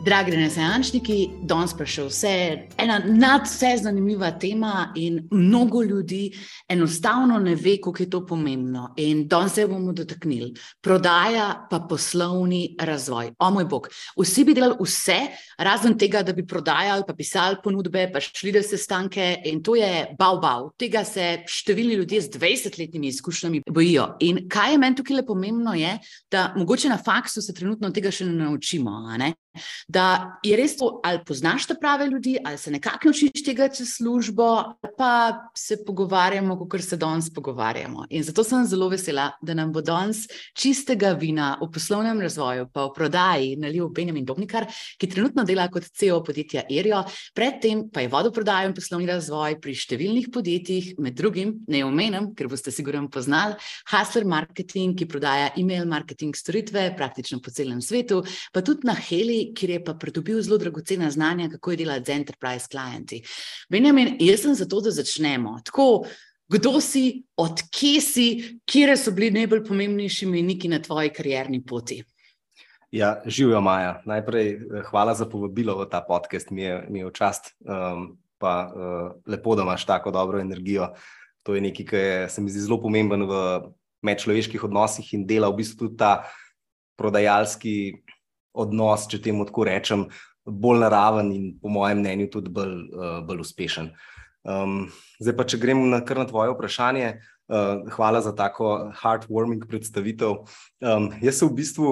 Dragi renesančniki, danes pa še vse, ena nadvse zanimiva tema in mnogo ljudi enostavno ne ve, kako je to pomembno. In danes se bomo dotaknili. Prodaja pa poslovni razvoj. O moj bog, vsi bi delali vse, razen tega, da bi prodajali, pa pisali ponudbe, pa šli na sestanke in to je bav bav. Tega se številni ljudje z 20-letnimi izkušnjami bojijo. In kaj je meni tukaj le pomembno, je, da mogoče na faksu se trenutno tega še ne naučimo. Ne? Da je res to, ali poznaš te prave ljudi, ali se nekako naučiš tega čez službo, ali pa se pogovarjamo, kot se danes pogovarjamo. In zato sem zelo vesela, da nam bo danes čistega vina v poslovnem razvoju, pa v prodaji, nalil Benjamin Dobnikar, ki trenutno dela kot CEO podjetja Erijo, predtem pa je vodil prodajo in poslovni razvoj pri številnih podjetjih, med drugim, ne omenem, ker boste sigurno poznali, Hustler Marketing, ki prodaja e-mail marketing storitve praktično po celem svetu, pa tudi na Heli kjer je pa pridobil zelo dragocena znanja, kako je delati z enterprise klienti. Benjamin, jaz sem zato, da začnemo. Tako, kdo si, odkje si, kje so bili najbolj pomembnejši meniki na tvoji karierni poti? Ja, živijo Maja. Najprej eh, hvala za povabilo v ta podcast, mi je, mi je v čast. Um, pa uh, lepo, da imaš tako dobro energijo. To je nekaj, kar se mi zdi zelo pomemben v medčloveških odnosih in dela v bistvu tudi ta prodajalski odnos, če temu tako rečem, bolj naraven in, po mojem mnenju, tudi bolj, uh, bolj uspešen. Um, zdaj pa, če gremo na kar na tvoje vprašanje, uh, hvala za tako heartwarming predstavitev. Um, jaz se v bistvu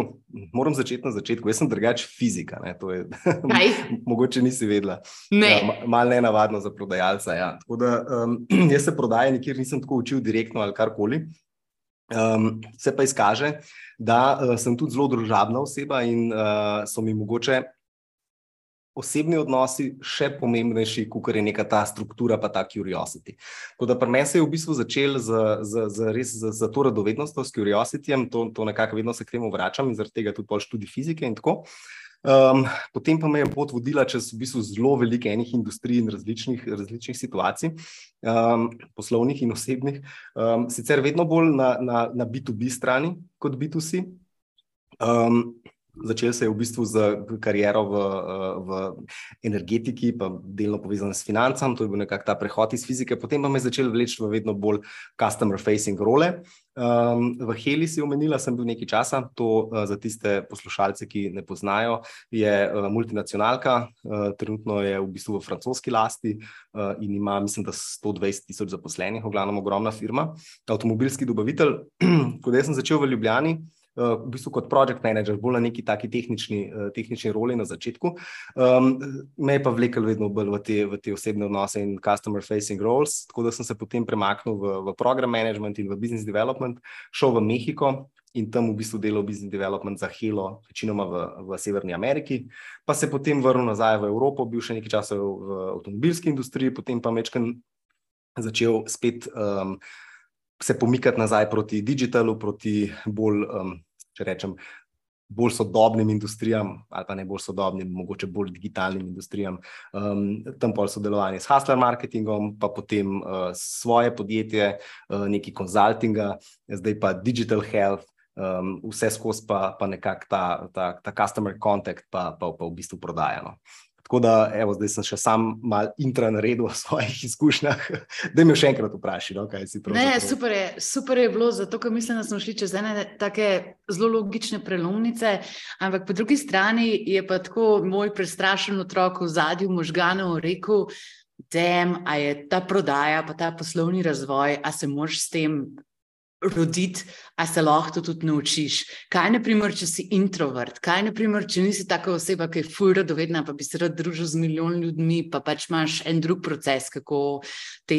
moram začeti na začetku. Jaz sem drugač fizika. Je, mogoče nisi vedela. Ne. Ja, Mal ne navadno za prodajalca. Ja. Da, um, jaz se prodaje nikjer nisem tako učil direktno ali karkoli. Um, se pa izkaže, da uh, sem tudi zelo družabna oseba in uh, so mi mogoče osebni odnosi še pomembnejši, kot je neka ta struktura, pa ta curiosity. Tako da pri meni se je v bistvu začel z, z, z, res, z, z to radovednostjo, s curiosityjem, to, to nekako vedno se k temu vračam in zaradi tega tudi pol študij fizike in tako. Um, potem pa me je pot vodila čez v bistvu zelo veliko enih industrij in različnih, različnih situacij, um, poslovnih in osebnih, um, sicer vedno bolj na, na, na B2B strani kot B2C. Um, Začel se je v bistvu z kariero v, v energetiki, pa delno povezan s financami, to je bil nekako ta prehod iz fizike, potem pa me je začel vleči v vedno bolj customer-facing role. Um, v Heli si omenila, sem bil nekaj časa, to uh, za tiste poslušalce, ki ne poznajo, je uh, multinacionalka, uh, trenutno je v bistvu v francoski lasti uh, in ima, mislim, da 120 tisoč zaposlenih, v glavnem ogromna firma, avtomobilski dobavitelj. Ko sem začel v Ljubljani, v bistvu kot project manager, bolj na neki taki tehnični, uh, tehnični roli na začetku. Um, me je pa vlekel vedno bolj v te, v te osebne odnose in customer facing roles, tako da sem se potem premaknil v, v program management in v business development, šel v Mehiko. In tam v bistvu delal business development za Helo, večinoma v, v Severni Ameriki, pa se potem vrnil nazaj v Evropo, bil še nekaj časa v, v avtomobilski industriji, potem pa mečken začel spet um, se pomikati nazaj proti digitalu, proti bolj um, če rečem, bolj sodobnim industrijam, ali pa ne bolj sodobnim, mogoče bolj digitalnim industrijam, um, tam pa sodelovanje s Hustler marketingom, pa potem uh, svoje podjetje, uh, neki konzultinga, zdaj pa digital health. Um, vse skozi pa, pa nekako ta, ta, ta customer contact, pa, pa, pa v bistvu prodajano. Tako da, evo, zdaj sem še sam mal intro naredil o svojih izkušnjah. Da mi še enkrat vprašaj, no, kaj si pravi. Super, super je bilo, zato ker mislim, da smo šli čez ene tako zelo logične prelomnice. Ampak po drugi strani je pa tako moj prestrašen otrok v zadju možganov rekel. Dem, a je ta prodaja, pa ta poslovni razvoj, a se moraš s tem roditi, a se lahko tudi naučiš. Kaj, naprimer, če si introvert, kaj, naprimer, če nisi taka oseba, ki je fura dovedna, pa bi se rad družil z milijon ljudmi, pa pač imaš en drug proces, kako te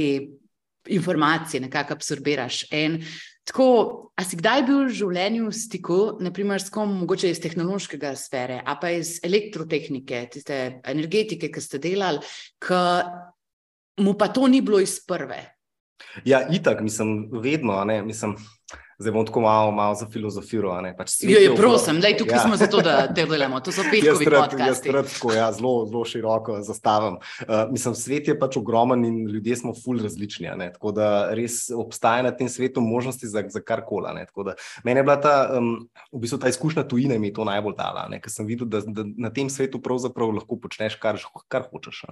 informacije nekako absorbiraš. En, tako, a si kdaj bil v življenju v stiku, naprimer, s kom, mogoče iz tehnološkega sfere, a pa iz elektrotehnike, tiste energetike, ki ste delali, ki mu pa to ni bilo iz prve. Ja, itak, mislim, vedno. Mislim, zdaj bom tako malo, malo za filozofijo. Pač jo, jo, prosim, da tukaj ja. smo zato, da delujemo. To so petkovi podcasti. Jaz tako, ja, zelo, zelo široko zastavim. Uh, mislim, svet je pač ogromen in ljudje smo ful različni. Tako da res obstaja na tem svetu možnosti za, za karkoli. Mene je bila ta, um, v bistvu ta izkušnja tujine mi to najbolj dala, ker sem videl, da, da na tem svetu pravzaprav lahko počneš, kar, kar hočeš.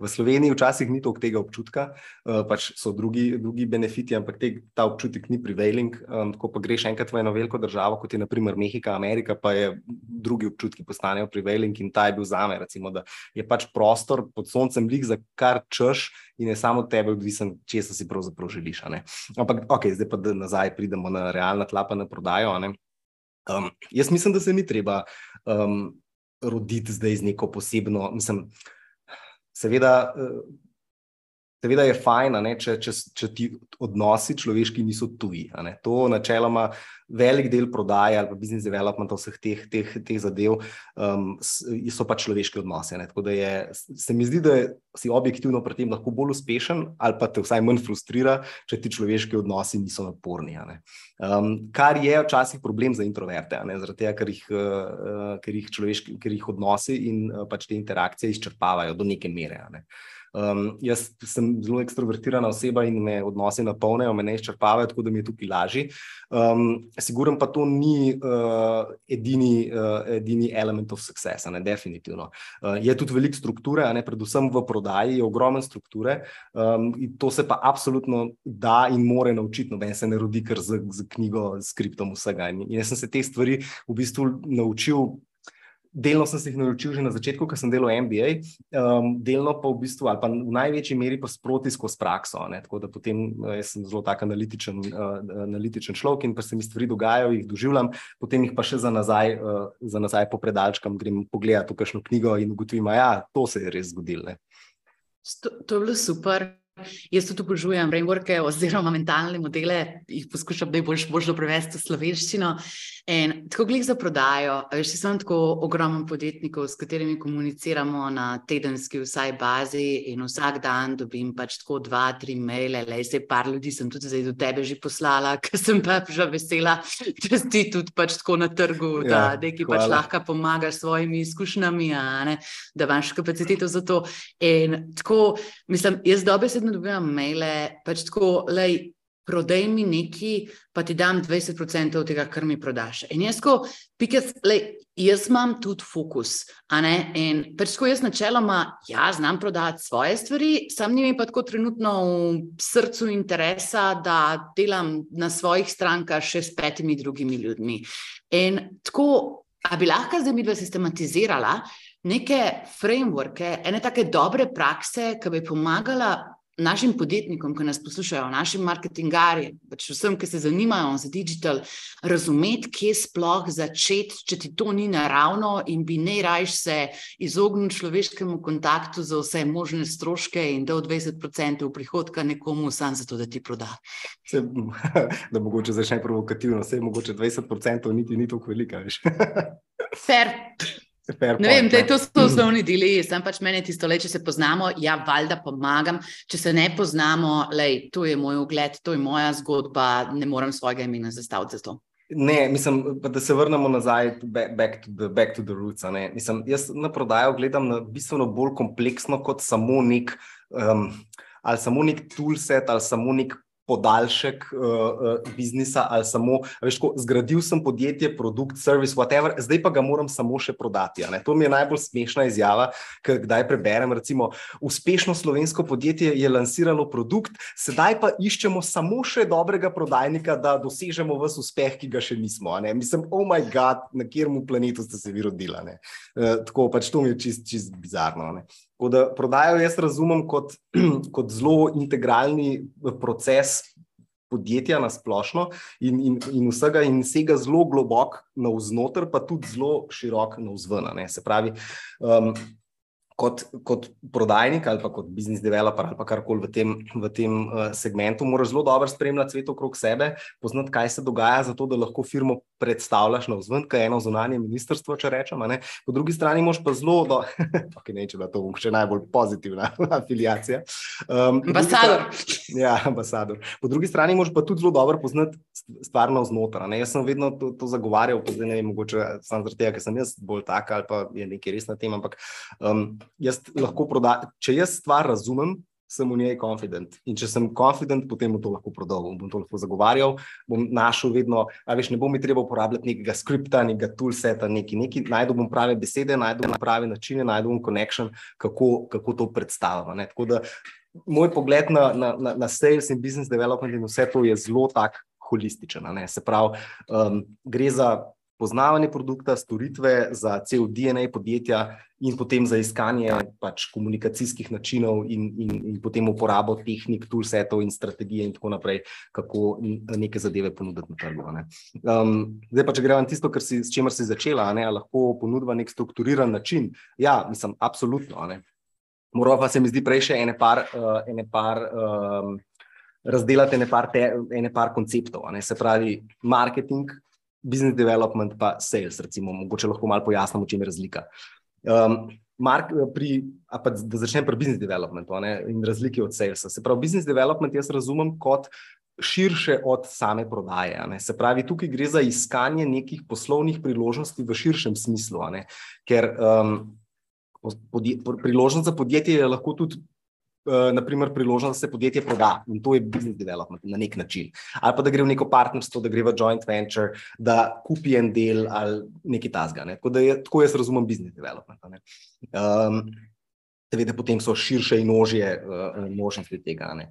V Sloveniji včasih ni toliko tega občutka, uh, pač so drugi, drugi benefiti, ampak te, ta občutek ni prevailing. Um, um, ko pa greš enkrat v eno veliko državo, kot je naprimer Mehika, Amerika, pa je drugi občutki postanejo prevailing in ta je bil za me, recimo, da je pač prostor pod soncem lik za kar češ in je samo tebe odvisen, če se si pravzaprav želiš. Ampak, ok, zdaj pa nazaj pridemo na realna tla, pa na prodajo. Um, jaz mislim, da se ni treba um, roditi zdaj z neko posebno, mislim, seveda. Uh, Seveda je fajn, če, če, če ti odnosi človeški niso tuji. To načeloma velik del prodaje ali pa business development vseh teh, teh, teh zadev um, so pa človeški odnosi. Tako da je, se mi zdi, da si objektivno pri tem lahko bolj uspešen ali pa te vsaj manj frustrira, če ti človeški odnosi niso naporni. Um, kar je včasih problem za introverte, zaradi tega, ker jih, uh, ker jih, človeški, ker jih odnosi in uh, pač te interakcije izčrpavajo do neke mere. Ne. Um, jaz sem zelo ekstrovertirana oseba in me odnosi napolnijo, me ne izčrpavajo, tako da mi je tukaj lažje. Um, Siguren pa to ni uh, edini, uh, edini element of success, ne, definitivno. Uh, je tudi veliko strukture, ne, predvsem v prodaji, je ogromno strukture. Um, to se pa absolutno da in more naučiti, noben se ne rodi kar z, z knjigo, s skriptom vsega. In jaz sem se te stvari v bistvu naučil delno sem se jih naučil že na začetku, ko sem delal MBA, um, delno pa v bistvu, ali pa v največji meri pa sproti skozi prakso. Ne? Tako da potem uh, sem zelo tak analitičen, uh, analitičen človek in pa se mi stvari dogajajo, jih doživljam, potem jih pa še za nazaj, uh, za nazaj po predalčkam grem pogledati v kakšno knjigo in ugotovim, da ja, to se je res zgodilo. To, to je bilo super. Jaz tudi obožujem frameworke oziroma mentalne modele, jih poskušam najbolj možno prevesti v slovenščino. In tako glik za prodajo. Veš, sem tako ogromen podjetnikov, s katerimi komuniciramo na tedenski vsaj bazi in vsak dan dobim pač tako dva, tri maile, le se par ljudi sem tudi zdaj do tebe že poslala, ker sem pa že vesela, da si tudi pač tako na trgu, da ja, neki pač lahko pomagaš s svojimi izkušnjami, ne, da imaš kapaciteto za to. In tako, mislim, jaz dobe se vedno dobivam maile, pač tako, lej, prodaj mi nekaj, pa ti dam 20% od tega, kar mi prodaš. In jaz, ko, because, lej, jaz imam tudi fokus. In pač tako jaz načeloma, ja, znam prodati svoje stvari, sam njim pa tako trenutno v srcu interesa, da delam na svojih strankah še s petimi drugimi ljudmi. In tako, a bi lahko zdaj mi dva sistematizirala. Neke frameworke, ene take dobre prakse, ki bi pomagala našim podjetnikom, ki nas poslušajo, našim marketingarjem, pač vsem, ki se zanimajo za digital, razumeti, kje sploh začeti, če ti to ni naravno in bi ne rajš se izogniti človeškemu kontaktu za vse možne stroške in da od 20% prihodka nekomu sam zato, da ti proda. Se, da mogoče začne provokativno, vse mogoče 20% niti ni tako velika, veš. Fair. Ne vem, da je to so osnovni deli, sem pač meni tisto, le, če se poznamo, ja, valjda pomagam. Če se ne poznamo, lej, to je moj ugled, to je moja zgodba, ne morem svojega imena zastaviti za to. Ne, mislim, da se vrnemo nazaj, back to the, back to the roots. Mislim, jaz na prodajo gledam na bistveno bolj kompleksno kot samo nek, um, ali samo nek toolset ali samo nek podaljšek uh, uh, biznisa ali samo, veš, ko, zgradil sem podjetje, produkt, service, whatever, zdaj pa ga moram samo še prodati. To mi je najbolj smešna izjava, ker kdaj preberem. Recimo, uspešno slovensko podjetje je lansiralo produkt, sedaj pa iščemo samo še dobrega prodajnika, da dosežemo vse uspeh, ki ga še nismo. Mislim, oh moj bog, na katerem planetu ste se vi rodili. Uh, tako pač to mi je čist, čist bizarno. Ne? Tako da prodajo jaz razumem kot, kot zelo integralni proces podjetja na splošno in, in, in vsega in vsega zelo globok na vznoter, pa tudi zelo širok na vzven. Se pravi, um, kot, kot prodajnik ali pa kot business developer ali karkoli v tem, v tem uh, segmentu, moraš zelo dobro spremljati svet okrog sebe, poznati, kaj se dogaja, zato da lahko firmo predstavljaš na vzven, kaj je eno zunanje ministrstvo, če rečemo. Po drugi strani moš pa zelo, da okay, ne če da to bo še najbolj pozitivna afiliacija. Um, ambasador. Strani, ja, ambasador. Po drugi strani moš pa tudi zelo dobro poznati stvar na vznoter. Jaz sem vedno to, to zagovarjal, pa zdaj ne vem, mogoče samo zaradi tega, ker sem jaz bolj tak ali pa je nekaj res na tem, ampak um, jaz lahko prodajam, če jaz stvar razumem, sem v njej confident. In če sem confident, potem bom to lahko prodal, bom to lahko zagovarjal, bom našel vedno, a veš, ne bom mi treba uporabljati nekega skripta, nekega toolseta, neki, neki, najdu bom prave besede, najdu bom prave načine, najdu bom connection, kako, kako to predstavljam. Tako da moj pogled na, na, na, na sales in business development in vse to je zelo tak holističen. Se pravi, um, gre za poznavanje produkta, storitve, za cel DNA podjetja in potem za iskanje pač komunikacijskih načinov in, in, in potem uporabo tehnik, toolsetov in strategije in tako naprej, kako neke zadeve ponuditi na trgu. Um, zdaj pa, če gremo na tisto, si, s čimer si začela, ne, lahko ponudva nek strukturiran način. Ja, mislim, absolutno. Moramo pa se mi zdi prej še ene par, uh, ene par um, razdelati ene par, te, ene par konceptov. Se pravi, marketing, business development, pa sales, recimo, mogoče lahko malo pojasnimo, čem je razlika. Um, Mark, pri, pa, da začnem pri business developmentu ne, in razliki od salesa. Se pravi, business development jaz razumem kot širše od same prodaje. Ne. Se pravi, tukaj gre za iskanje nekih poslovnih priložnosti v širšem smislu. Ne, ker um, podje, priložnost za podjetje je lahko tudi naprimer, priložnost, da se podjetje proda in to je business development na nek način. Ali pa da gre v neko partnerstvo, da gre v joint venture, da kupi en del ali nekaj tasga. Ne? Tako, je, tako jaz razumem business development. Um, seveda, potem so širše in ožje uh, možnosti tega. Ne?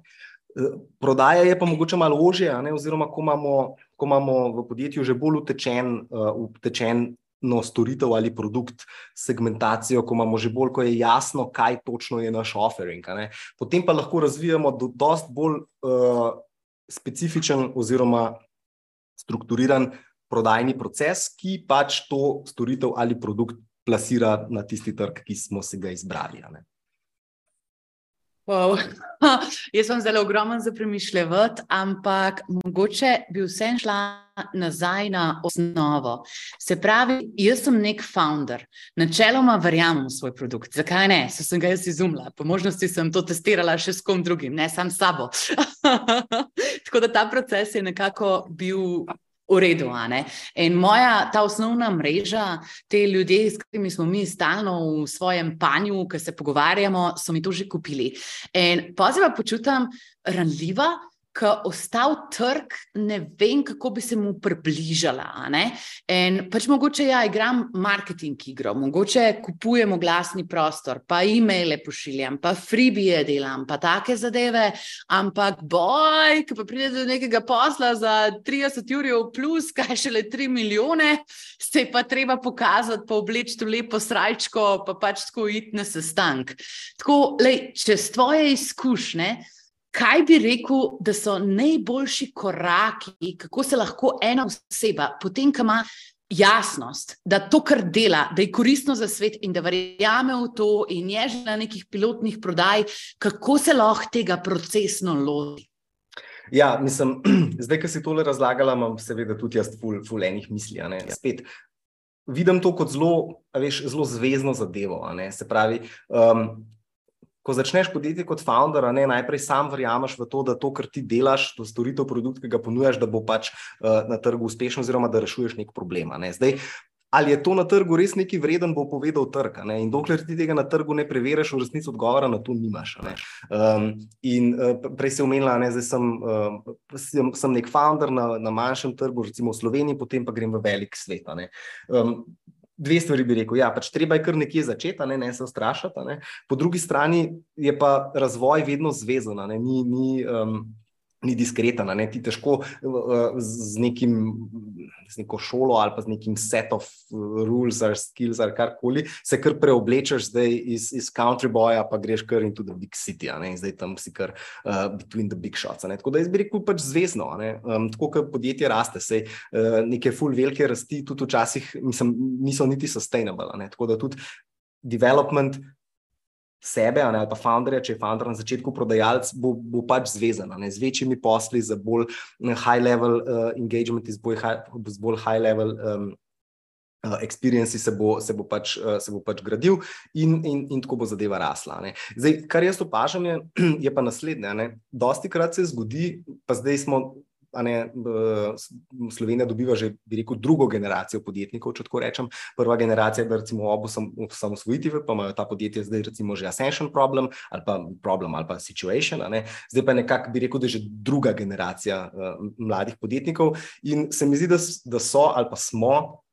Eh, prodaja je pa mogoče malo ožje, oziroma ko imamo, ko imamo v podjetju že bolj utečen, uh, utečen storitev ali produkt, segmentacijo, ko imamo že bolj, ko je jasno, kaj točno je naš offering. Potem pa lahko razvijamo do dost bolj uh, specifičen oziroma strukturiran prodajni proces, ki pač to storitev ali produkt plasira na tisti trg, ki smo si ga izbrali. Wow. Jaz sem zelo ogromen za premišljati, ampak mogoče bi vsem šla nazaj na osnovo. Se pravi, jaz sem nek founder, načeloma verjamem v svoj produkt. Zakaj ne? Se sem ga jaz izumila, po možnosti sem to testirala še s kom drugim, ne sam s sabo. Tako da ta proces je nekako bil v redu. In moja ta osnovna mreža, te ljudje, s katerimi smo mi stalno v svojem panju, ki se pogovarjamo, so mi to že kupili. In poziva počutim ranljiva ko ostal trg, ne vem, kako bi se mu približala. In pač mogoče ja, igram marketing igro, mogoče kupujemo glasni prostor, pa e-maile pošiljam, pa freebie delam, pa take zadeve, ampak boj, ki pa pride do nekega posla za 30 ur plus, kaj šele 3 milijone, se pa treba pokazati, pa obleči to lepo srajčko, pa pač tako iti na sestank. Tako, lej, čez tvoje izkušnje, kaj bi rekel, da so najboljši koraki, kako se lahko ena oseba, potem, ko ima jasnost, da to, kar dela, da je koristno za svet in da verjame v to, in je že na nekih pilotnih prodaj, kako se lahko tega procesno loti. Ja, mislim, zdaj, ki si tole razlagala, imam seveda tudi jaz fulejnih misli. Ja. Spet. Vidim to kot zelo, veš, zelo zvezdno zadevo. Se pravi, um, ko začneš podjetje kot founder, ne, najprej sam verjameš v to, da to, kar ti delaš, to storitev, produkt, ki ga ponujaš, da bo pač uh, na trgu uspešen, oziroma da rešuješ nek problem. Ne. Zdaj, ali je to na trgu res neki vreden, bo povedal trg. Ne. In dokler ti tega na trgu ne preveriš, v resnici odgovora na to nimaš. Ne. Um, in uh, prej si omenila, da sem, uh, sem, sem nek founder na, na manjšem trgu, recimo v Sloveniji, potem pa grem v velik svet. Dve stvari bi rekel. Ja, pač treba je kar nekje začeti, ne, ne se ustrašiti. Ne. Po drugi strani je pa razvoj vedno zvezan, ni, ni, um, ni diskreten. Ne. Ti težko uh, z, nekim, z neko šolo ali pa z nekim set of rules ali skills ali karkoli se kar preoblečeš iz, iz country boja, pa greš kar into the big city. In zdaj tam si kar uh, between the big shots. Tako da jaz bi rekel pač zvezno. Um, tako kot podjetje raste, se uh, neke full velike rasti tudi včasih mislim, niso niti sustainable. Tako da tudi development sebe, ne, ali pa founderja, če je founder na začetku prodajalec, bo, bo pač zvezan ne, z večjimi posli, z bolj high-level uh, engagement, z bolj high-level high um, uh, experience se bo, se, bo pač, uh, se bo pač gradil in, in, in tako bo zadeva rasla. Zdaj, kar jaz opažam, je, je pa naslednje. Dosti krat se zgodi, pa zdaj smo ne, Slovenija dobiva že, bi rekel, drugo generacijo podjetnikov, če tako rečem. Prva generacija, da recimo obo osamosvojitve, pa imajo ta podjetja zdaj recimo že ascension problem ali pa problem ali pa situation, zdaj pa nekako bi rekel, da je že druga generacija uh, mladih podjetnikov in se mi zdi, da, da so ali pa smo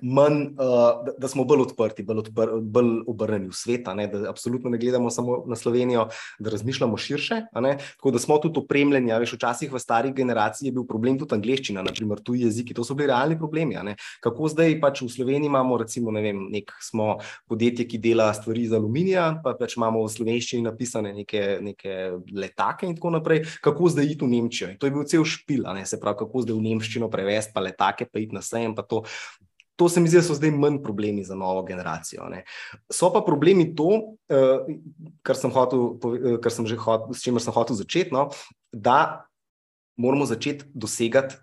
manj, uh, da, da smo bolj odprti, bolj, odpr, bolj obrnjeni v svet, ne, da absolutno ne gledamo samo na Slovenijo, da razmišljamo širše. Tako da smo tudi opremljeni. Veš, včasih v starih generacijah je bil problem tudi angliščina, naprimer tuji jeziki, to so bili realni problemi. Kako zdaj pač v Sloveniji imamo, recimo, ne vem, nek smo podjetje, ki dela stvari iz aluminija, pa pač imamo v slovenščini napisane neke, neke letake in tako naprej. Kako zdaj iti v Nemčijo? In to je bil cel špil, se pravi, kako zdaj v Nemščino prevesti, pa letake, pa iti na sejem. To se mi zdi, da so zdaj manj problemi za novo generacijo. Ne. So pa problemi to, uh, kar sem hotel, uh, kar sem že hotel, s čimer sem hotel začeti, no, da moramo začeti dosegati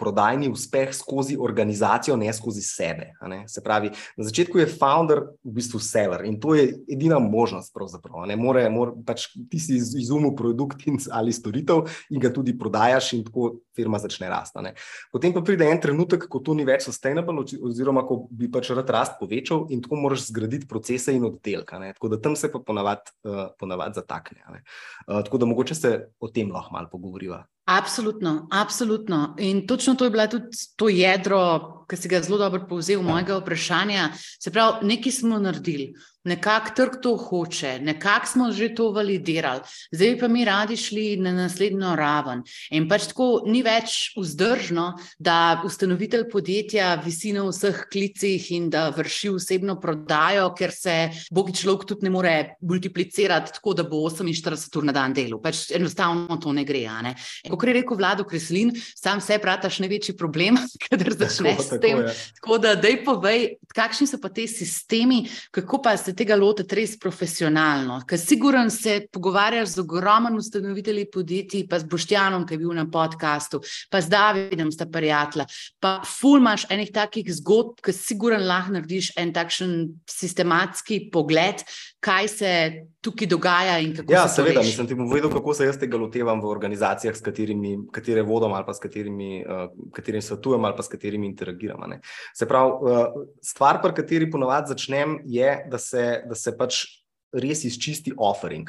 prodajni uspeh skozi organizacijo, ne skozi sebe. Ne? Se pravi, na začetku je founder v bistvu seller in to je edina možnost. More, more, pač ti si izumil produkt ali storitev in ga tudi prodajaš, in tako firma začne rasti. Potem pa pride en trenutek, ko to ni več sustainable, oziroma ko bi pač rad rast povečal, in tako moraš zgraditi procese in oddelka. Tako da tam se pa ponavadi uh, ponavad zatakne. Uh, tako da mogoče se o tem lahko malo pogovoriva. Absolutno, absolutno. In točno to je bilo tudi to jedro, ki si ga zelo dobro povzel, mojega vprašanja. Se pravi, nekaj smo naredili, nekako trg to hoče, nekako smo že to validirali, zdaj pa mi radi šli na naslednjo raven. In pač tako ni več vzdržno, da ustanovitelj podjetja visi na vseh klicih in da vrši osebno prodajo, ker se bogi človek tudi ne more multiplicirati tako, da bo 48 ur na dan delu. Pač enostavno to ne gre. Ne? Kot je rekel Vlado Kreslin, sam se prataš največji problem, kadar začneš s tem. Tako da, dej povej, kakšni so pa te sistemi, kako pa se se tega lotiti res profesionalno. Ker siguren se pogovarjaš z ogromnim ustanovitelji podjetij, pa z Boštjanom, ki je bil na podkastu, pa z Davidom, sta prijatelja. Pa fulmaš enih takih zgodb, ki siguren lahko narediš en takšen sistematski pogled, kaj se tukaj dogaja. Ja, seveda, nisem ti povedal, kako se jaz tega lotevam v organizacijah, s katerimi katere vodom ali pa s katerimi, uh, katerimi svetujem ali pa s katerimi interagiram. Se pravi, uh, stvar, pri kateri ponovadi začnem, je, da se se, da se pač res izčisti offering.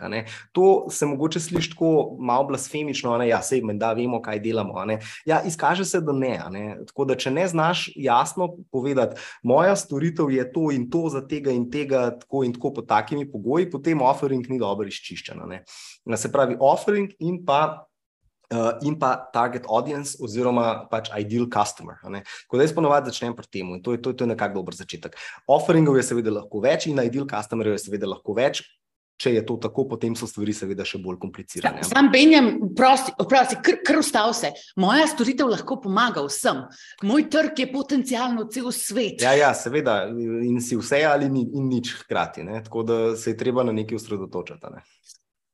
To se mogoče sliši tako malo blasfemično, da ja, se jim da, vemo, kaj delamo. Ja, izkaže se, da ne, ne. Tako da, če ne znaš jasno povedati, moja storitev je to in to za tega in tega, tako in tako pod takimi pogoji, potem offering ni dobro izčiščen. Se pravi, offering in pa uh, in pa target audience, oziroma pač ideal customer. Tako da jaz ponovadi začnem pri tem in to je, to, to je nekako dober začetek. Offeringov je seveda lahko več in ideal customerjev je seveda lahko več. Če je to tako, potem so stvari seveda še bolj komplicirane. Sam Benjam, prosti, prosti kr, kr ustav se. Moja storitev lahko pomaga vsem. Moj trg je potencialno cel svet. Ja, ja seveda. In si vse ali ni, in nič hkrati. Ne? Tako da se je treba na nekaj osredotočiti. Ne?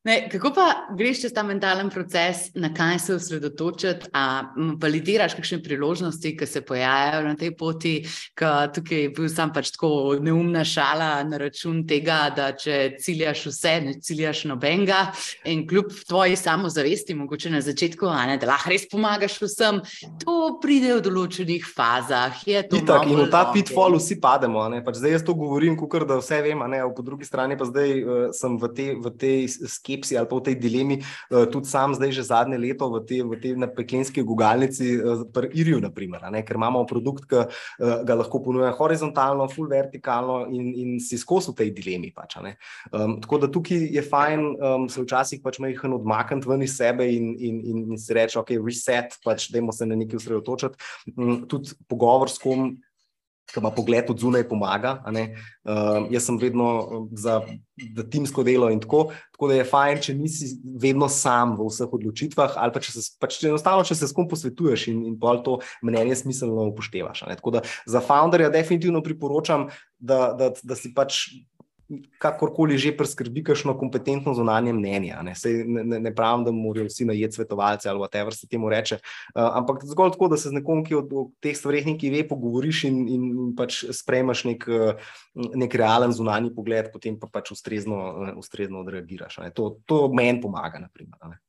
Ne, kako pa greš čez ta mentalen proces, na kaj se osredotočiti, a validiraš kakšne priložnosti, ki se pojavljajo na tej poti, ki tukaj je bil sam pač tako neumna šala na račun tega, da če ciljaš vse, ne ciljaš nobenega in kljub tvoji samozavesti, mogoče na začetku, ne, da lahko res pomagaš vsem, to pride v določenih fazah. Itak, in v ta pitfall vsi pademo. Pač zdaj jaz to govorim, kukor, da vse vem, po drugi strani pa zdaj uh, sem v tej, v tej skepsi skepsi ali pa v tej dilemi, eh, tudi sam zdaj že zadnje leto v tej, v tej pekinski gugalnici, eh, pri Iriju, naprimer, ker imamo produkt, ki eh, ga lahko ponuja horizontalno, full vertikalno in, in si skozi v tej dilemi. Pač, um, tako da tukaj je fajn um, se včasih pač majhen odmakniti ven iz sebe in, in, in, in si reči, ok, reset, pač dajmo se na nekaj osredotočiti. Um, tudi pogovor s kom ki ima pogled od zunaj, pomaga. Uh, jaz sem vedno um, za, za timsko delo in tako. Tako da je fajn, če nisi vedno sam v vseh odločitvah, ali pa če se, pač enostavno, če se s kom posvetuješ in, in pol to mnenje smiselno upoštevaš. Tako da za founderja definitivno priporočam, da, da, da si pač kakorkoli že preskrbi kakšno kompetentno zunanje mnenje. Ne, ne, ne, ne pravim, da morajo vsi najeti svetovalce ali whatever se temu reče, uh, ampak zgolj tako, da se z nekom, ki o, o teh stvareh nekaj ve, pogovoriš in, in, pač sprejmaš nek, nek realen zunanji pogled, potem pa pač ustrezno, ustrezno odreagiraš. To, to meni pomaga. Naprimer,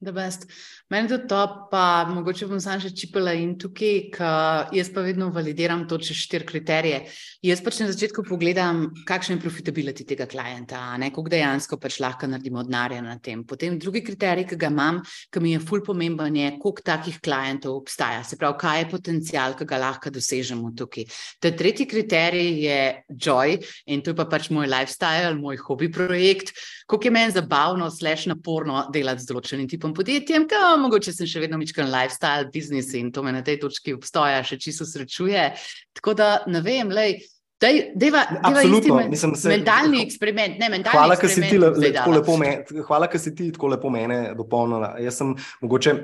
Meni je to top, pa mogoče bom sam še čipala in tukaj, ker jaz pa vedno validiram to čez štiri kriterije. Jaz pač na začetku pogledam, kakšen je profitability tega klienta, kako dejansko pač lahko naredimo denarja na tem. Potem drugi kriterij, ki ga imam, ki mi je ful pomemben, je, koliko takih klientov obstaja. Se pravi, kaj je potencial, ki ga lahko dosežemo tukaj. Ta tretji kriterij je joy in to je pa pač moj lifestyle, moj hobi projekt, koliko je meni zabavno, slash naporno delati z določenim tipom nekim podjetjem, ki mogoče sem še vedno mičkan lifestyle, biznis in to me na tej točki obstoja, še čisto srečuje. Tako da ne vem, lej. Dej, deva, deva Absolutno, mislim, se, mentalni eksperiment. Ne, mentalni hvala, ker si ti le, tako lepo mene, hvala, ker si ti tako lepo mene dopolnila. Jaz sem mogoče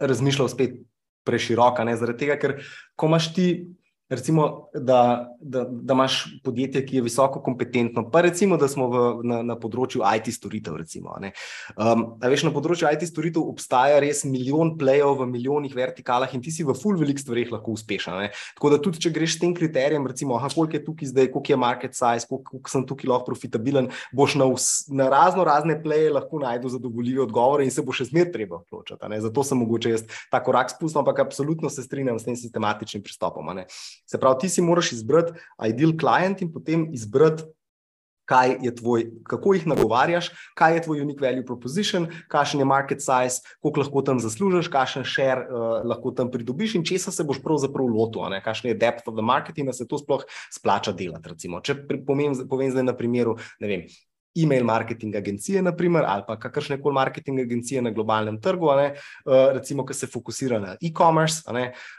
razmišljal spet preširoko, zaradi tega, ker ko imaš ti Recimo, da, da, da imaš podjetje, ki je visoko kompetentno, pa recimo, da smo v, na, na področju IT storitev. Recimo, um, veš, na področju IT storitev obstaja res milijon plejev v milijonih vertikalah in ti si v full velikih stvareh lahko uspešen. Ne? Tako da tudi, če greš s tem kriterijem, recimo, aha, koliko je tukaj zdaj, koliko je market size, koliko, koliko sem tukaj lahko profitabilen, boš na, vs, na razno razne pleje lahko najdel zadovoljive odgovore in se bo še zmer treba odločiti. Zato sem mogoče jaz ta korak spustil, ampak absolutno se strinjam s tem sistematičnim pristopom. Se pravi, ti si moraš izbrati ideal client in potem izbrati, kaj je tvoj, kako jih nagovarjaš, kaj je tvoj unique value proposition, kakšen je market size, koliko lahko tam zaslužiš, kakšen share uh, lahko tam pridobiš in česa se boš pravzaprav lotil, kakšen je depth of the market in da se to sploh splača delati. Če povem, povem zdaj na primeru, vem, e-mail marketing agencije, naprimer, ali pa kakršne koli marketing agencije na globalnem trgu, ne, uh, recimo, ki se fokusira na e-commerce,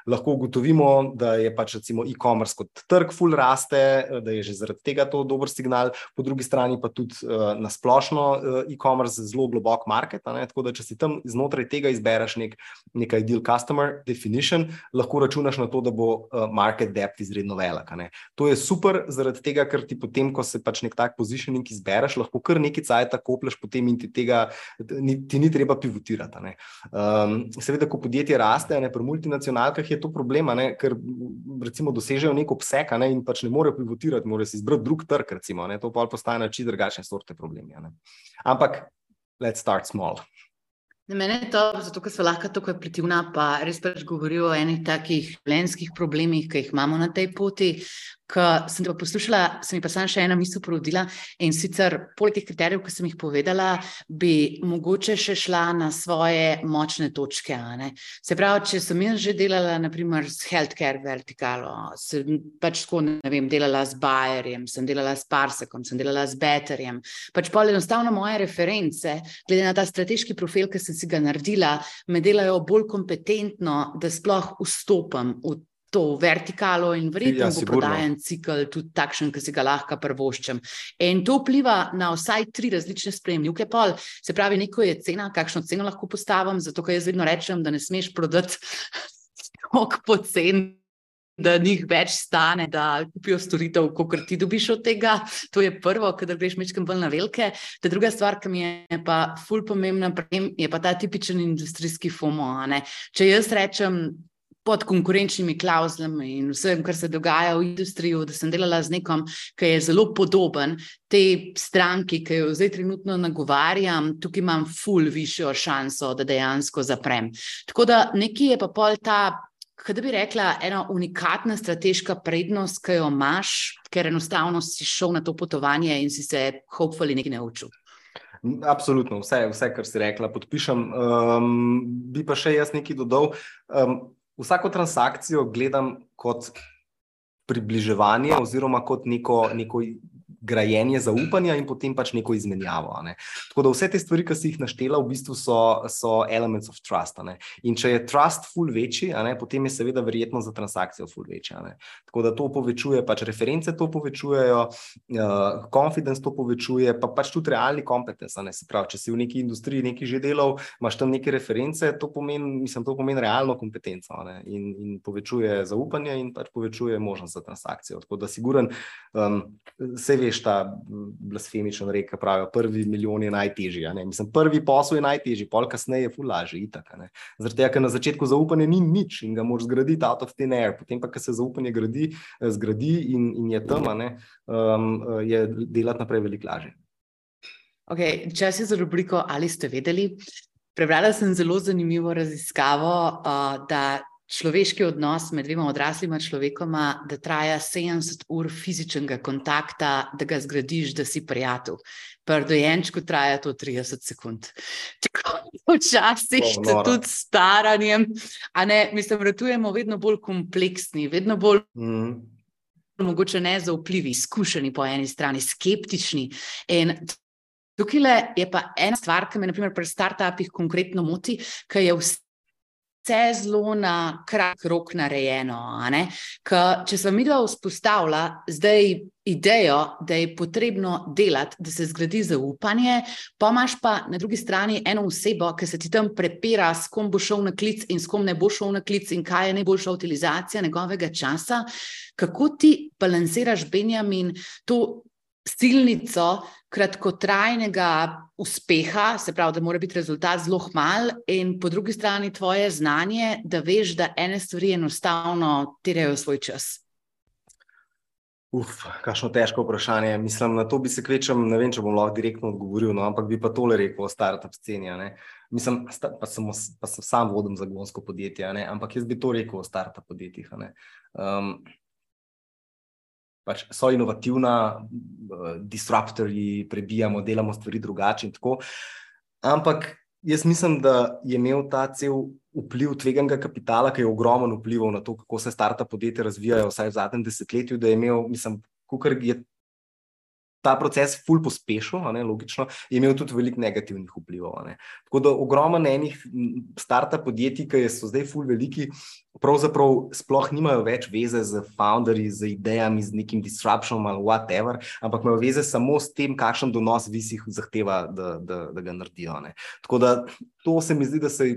lahko ugotovimo, da je pač e-commerce kot trg full raste, eh, da je že zaradi tega to dober signal, po drugi strani pa tudi uh, na splošno e-commerce zelo globok market. Ne, tako da, če si tam znotraj tega izbereš nek, nek ideal customer definition, lahko računaš na to, da bo market depth izredno velik. To je super, zaradi tega, ker ti potem, ko se pač nek tak positioning izbereš, lahko kar nekaj cajta koplješ, potem in ti tega ni, ti ni treba pivotirati. Um, seveda, ko podjetje raste, ne, pri multinacionalkah je to problem, ne, ker recimo dosežejo nek obseg ne, in pač ne morejo pivotirati, morajo si izbrati drug trg, recimo, ne, to pa postaje na čisto drugačne sorte problemi. Ampak, let's start small. Na mene je to, zato ker so lahko tako aplitivna, pa res pač govorijo o enih takih plenskih problemih, ki jih imamo na tej poti, Ko sem te poslušala, se mi pa samo še ena misel porodila. In sicer, poleg teh kriterijev, ki sem jih povedala, bi mogoče še šla na svoje močne točke. Se pravi, če sem jaz že delala, naprimer, s healthcare vertikalo, sem pač tako, ne vem, delala s Bayerjem, sem delala s Parsekom, sem delala s Betterjem. Pač pa enostavno moje reference, glede na ta strateški profil, ki sem si ga naredila, me delajo bolj kompetentno, da sploh vstopam v to vertikalo in verjetno ja, bo prodajen cikl tudi takšen, ki si ga lahko prvoščem. In to vpliva na vsaj tri različne spremljivke. Pol. Se pravi, neko je cena, kakšno ceno lahko postavim, zato ker jaz vedno rečem, da ne smeš prodati tako pocen. Da njih več stane, da kupijo storitev, kot ti dobiš od tega. To je prvo, kadar greš mečkam bolj na velike. Ta druga stvar, ki mi je pa ful pomembna, je pa ta tipičen industrijski FOMO. Če jaz rečem, pod konkurenčnimi klauzulami in vsem, kar se dogaja v industriji, da sem delala z nekom, ki je zelo podoben tej stranki, ki jo zdaj trenutno nagovarjam, tukaj imam ful višjo šanso, da dejansko zaprem. Tako da nekje je pa pol ta. Kaj bi rekla, ena unikatna strateška prednost, ki jo imaš, ker enostavno si šel na to potovanje in si se, hopefully, nekaj naučil. Absolutno, vse, vse, kar si rekla, podpišem. Um, bi pa še jaz nekaj dodal. Um, vsako transakcijo gledam kot približevanje oziroma kot neko, neko grajenje zaupanja in potem pač neko izmenjavo. Ne. Tako da vse te stvari, ki si jih naštela, v bistvu so, so elements of trust. In če je trust full večji, ne, potem je seveda verjetno za transakcijo full večja. Ne. Tako da to povečuje, pač reference to povečujejo, uh, confidence to povečuje, pa pač tudi realni kompetence. Se pravi, če si v neki industriji nekaj že delal, imaš tam neke reference, to pomeni, mislim, to pomeni realno kompetenco in, in povečuje zaupanje in pač povečuje možnost za transakcijo. Tako da, siguren, um, se ve, veš ta blasfemičen rek, ki pravijo, prvi milijon je najtežji. Mislim, prvi posel je najtežji, pol kasneje je fulaži. Zaradi tega, ker na začetku zaupanje ni nič in ga moraš zgraditi out of thin air, potem pa, ko se zaupanje gradi, eh, zgradi in, in je tam, um, je delati naprej veliko lažje. Okay, čas je za rubriko Ali ste vedeli? Prebrala sem zelo zanimivo raziskavo, uh, da človeški odnos med dvema odraslima človekoma, da traja 70 ur fizičnega kontakta, da ga zgradiš, da si prijatelj. Pri dojenčku traja to 30 sekund. Tako včasih se tudi staranjem, a ne, mislim, ratujemo vedno bolj kompleksni, vedno bolj. Mm. Mogoče ne zaupljivi, izkušeni po eni strani, skeptični. In tukaj je pa ena stvar, ki me, naprimer, pri startupih konkretno moti, ker je vse vse zelo na kratk rok narejeno. Ka, če sem midva vzpostavila zdaj idejo, da je potrebno delati, da se zgradi zaupanje, pa imaš pa na drugi strani eno osebo, ki se ti tam prepira, s kom bo šel na klic in s kom ne bo šel na klic in kaj je najboljša utilizacija njegovega časa. Kako ti balansiraš, Benjamin, to silnico kratkotrajnega uspeha, se pravi, da mora biti rezultat zelo mal, in po drugi strani tvoje znanje, da veš, da ene stvari enostavno terajo svoj čas. Uf, kakšno težko vprašanje. Mislim, na to bi se kvečem, ne vem, če bom lahko direktno odgovoril, no, ampak bi pa tole rekel o startup sceni. Mislim, pa sem, pa sem sam vodim zagonsko podjetje, ampak jaz bi to rekel o startup podjetjih pač so inovativna, uh, disruptorji, prebijamo, delamo stvari drugače in tako. Ampak jaz mislim, da je imel ta cel vpliv tveganega kapitala, ki je ogromen vplival na to, kako se starta podjetja razvijajo, vsaj v zadnjem desetletju, da je imel, mislim, kukar je ta proces ful pospešil, ne, logično, je imel tudi veliko negativnih vplivov. Ne. Tako da ogromno enih startup podjetij, ki so zdaj ful veliki, pravzaprav sploh nimajo več veze z founderji, z idejami, z nekim disruptionom ali whatever, ampak imajo veze samo s tem, kakšen donos visi jih zahteva, da, da, da ga naredijo. Ne. Tako da to se mi zdi, da se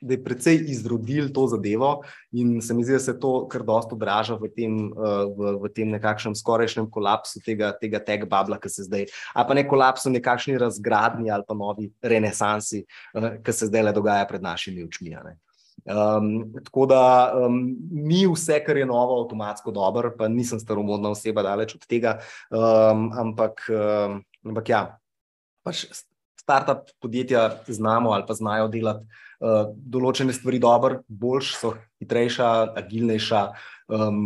da je precej izrodil to zadevo, in se mi zdi, da se to kar dosto odraža v tem, uh, v, v tem nekakšnem skorajšnjem kolapsu tega, tega tega babla, ki se zdaj, ali pa ne kolapsu, nekakšni razgradnji ali pa novi renesansi, uh, ki se zdaj le dogaja pred našimi očmi. Um, tako da um, ni vse, kar je novo, avtomatsko dobro, pa nisem staromodna oseba, daleč od tega. Um, ampak, um, ampak ja, pač start-up podjetja znamo ali pa znajo delati uh, določene stvari dobro, boljš, so hitrejša, agilnejša, um,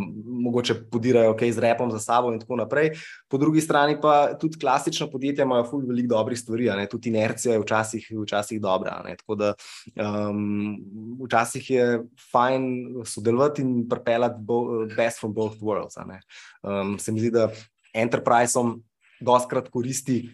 mogoče podirajo kaj z repom za sabo in tako naprej. Po drugi strani pa tudi klasična podjetja imajo ful veliko dobrih stvari, tudi inercija je včasih, včasih dobra. Tako da um, včasih je fajn sodelovati in pripeljati best from both worlds. Um, se mi zdi, da enterpriseom doskrat koristi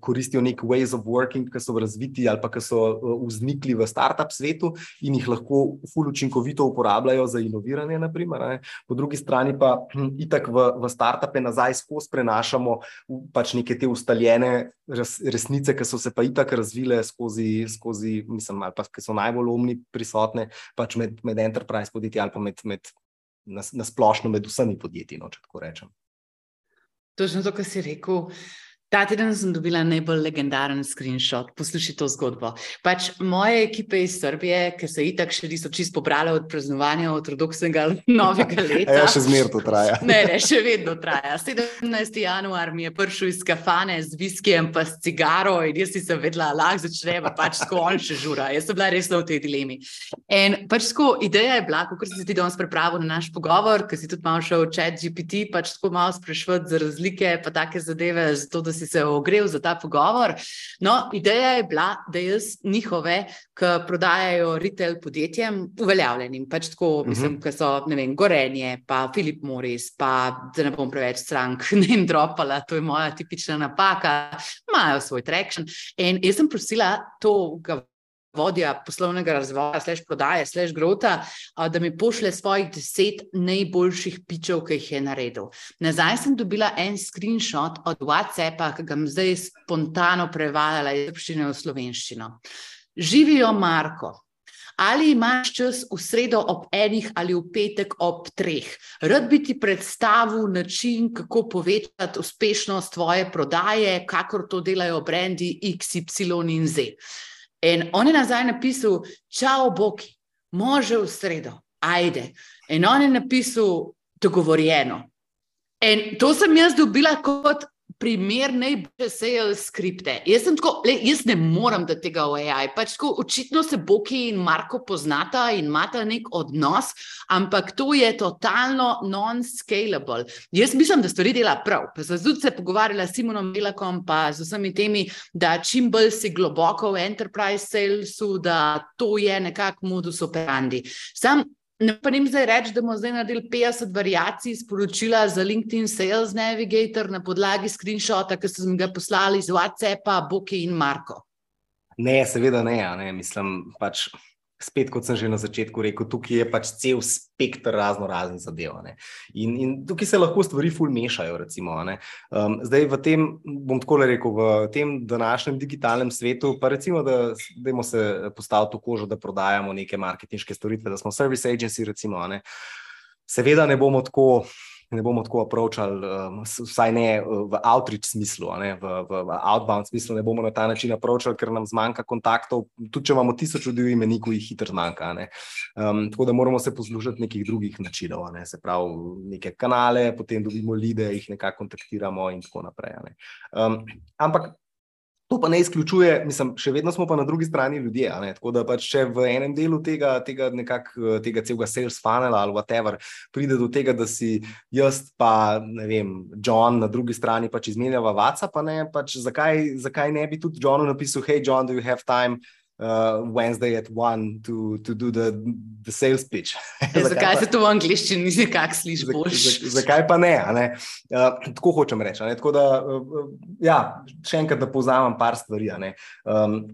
koristijo nek ways of working, ki so razviti ali pa ki so eh, vznikli v startup svetu in jih lahko ful učinkovito uporabljajo za inoviranje. Naprimer, po drugi strani pa hm, itak v, v startupe nazaj skozi prenašamo pač neke te ustaljene resnice, ki so se pa itak razvile skozi, skozi mislim, ali pa ki so najbolj omni prisotne pač med, med enterprise podjetji ali pa med, med na, na splošno med vsemi podjetji, no, če tako rečem. Točno to, kar si rekel. Ta teden sem dobila najbolj legendaren screenshot, poslušaj to zgodbo. Pač moje ekipe iz Srbije, ki se itak še niso čisto pobrale od praznovanja ortodoksnega novega leta. Ja, še zmerno to traja. Ne, ne, še vedno traja. 17. januar mi je prišel iz kafane z viskijem pa s cigaro in jaz si sem vedela, lahko začnemo, pač tako on še žura. Jaz sem bila resno v tej dilemi. In pač tako ideja je bila, kot si ti danes pripravil na naš pogovor, ker si tudi malo šel v chat GPT, pač tako malo sprašvati za razlike pa take zadeve, zato da si se ogrel za ta pogovor. No, ideja je bila, da jaz njihove, ki prodajajo retail podjetjem, uveljavljenim, pač tako, uh mhm. -huh. mislim, ki so, ne vem, Gorenje, pa Filip Moris, pa da ne bom preveč strank, ne vem, dropala, to je moja tipična napaka, imajo svoj traction. In jaz sem prosila to, vodja poslovnega razvoja, slash prodaje, slash grota, da mi pošle svojih deset najboljših pičev, ki jih je naredil. Nazaj sem dobila en screenshot od WhatsAppa, ki ga bom zdaj spontano prevajala iz srpščine v slovenščino. Živijo Marko. ali imaš čas v sredo ob enih ali v petek ob treh. Rad bi ti predstavil način, kako povečati uspešnost tvoje prodaje, kakor to delajo brendi X, Y in Z. In on je nazaj napisal, čau, Boki, može v sredo, ajde. In on je napisal, dogovorjeno. In to sem jaz dobila kot primer najboljše sales skripte. Jaz sem tako, le, jaz ne morem da tega v AI. Pač tako, očitno se Boki in Marko poznata in imata nek odnos, ampak to je totalno non-scalable. Jaz mislim, da stvari dela prav. Pa sem tudi se pogovarjala s Simonom Melakom, pa z vsemi temi, da čim bolj si globoko v enterprise salesu, da to je nekako modus operandi. Sam Ne pa jim zdaj reči, da bomo zdaj naredili 50 variacij sporočila za LinkedIn Sales Navigator na podlagi screenshota, ki so mi ga poslali iz WhatsAppa, Boki in Marko. Ne, seveda ne. ne. Mislim, pač spet, kot sem že na začetku rekel, tukaj je pač cel spektr razno raznih zadev. In, in tukaj se lahko stvari ful mešajo. Recimo, um, zdaj, v tem, bom tako rekel, v tem današnjem digitalnem svetu, pa recimo, da smo se postavili v kožo, da prodajamo neke marketinške storitve, da smo service agency. Recimo, ne? Seveda ne bomo tako ne bomo tako approachali, um, vsaj ne uh, v outreach smislu, ne, v, v, v outbound smislu, ne bomo na ta način approachali, ker nam zmanjka kontaktov. Tudi če imamo tisoč ljudi v imeniku, jih hitro zmanjka. Um, tako da moramo se poslušati nekih drugih načinov, ne, se pravi, neke kanale, potem dobimo lide, jih nekako kontaktiramo in tako naprej. Um, ampak To pa ne izključuje, mislim, še vedno smo pa na drugi strani ljudje. Tako da pač, če v enem delu tega, tega, nekak, tega celega sales funnela ali whatever pride do tega, da si jaz pa ne vem, John na drugi strani pač izmenjava WhatsApp, pa ne, pač zakaj, zakaj ne bi tudi Johnu napisal, hej, John, do you have time? Uh, Wednesday at one to, to do the, the sales pitch. Ja, zakaj se to v angliščini ni nekako sliši? Zakaj pa ne? ne? Uh, tako hočem reči. Tako da, uh, ja, še enkrat, da povzamem par stvari. Um,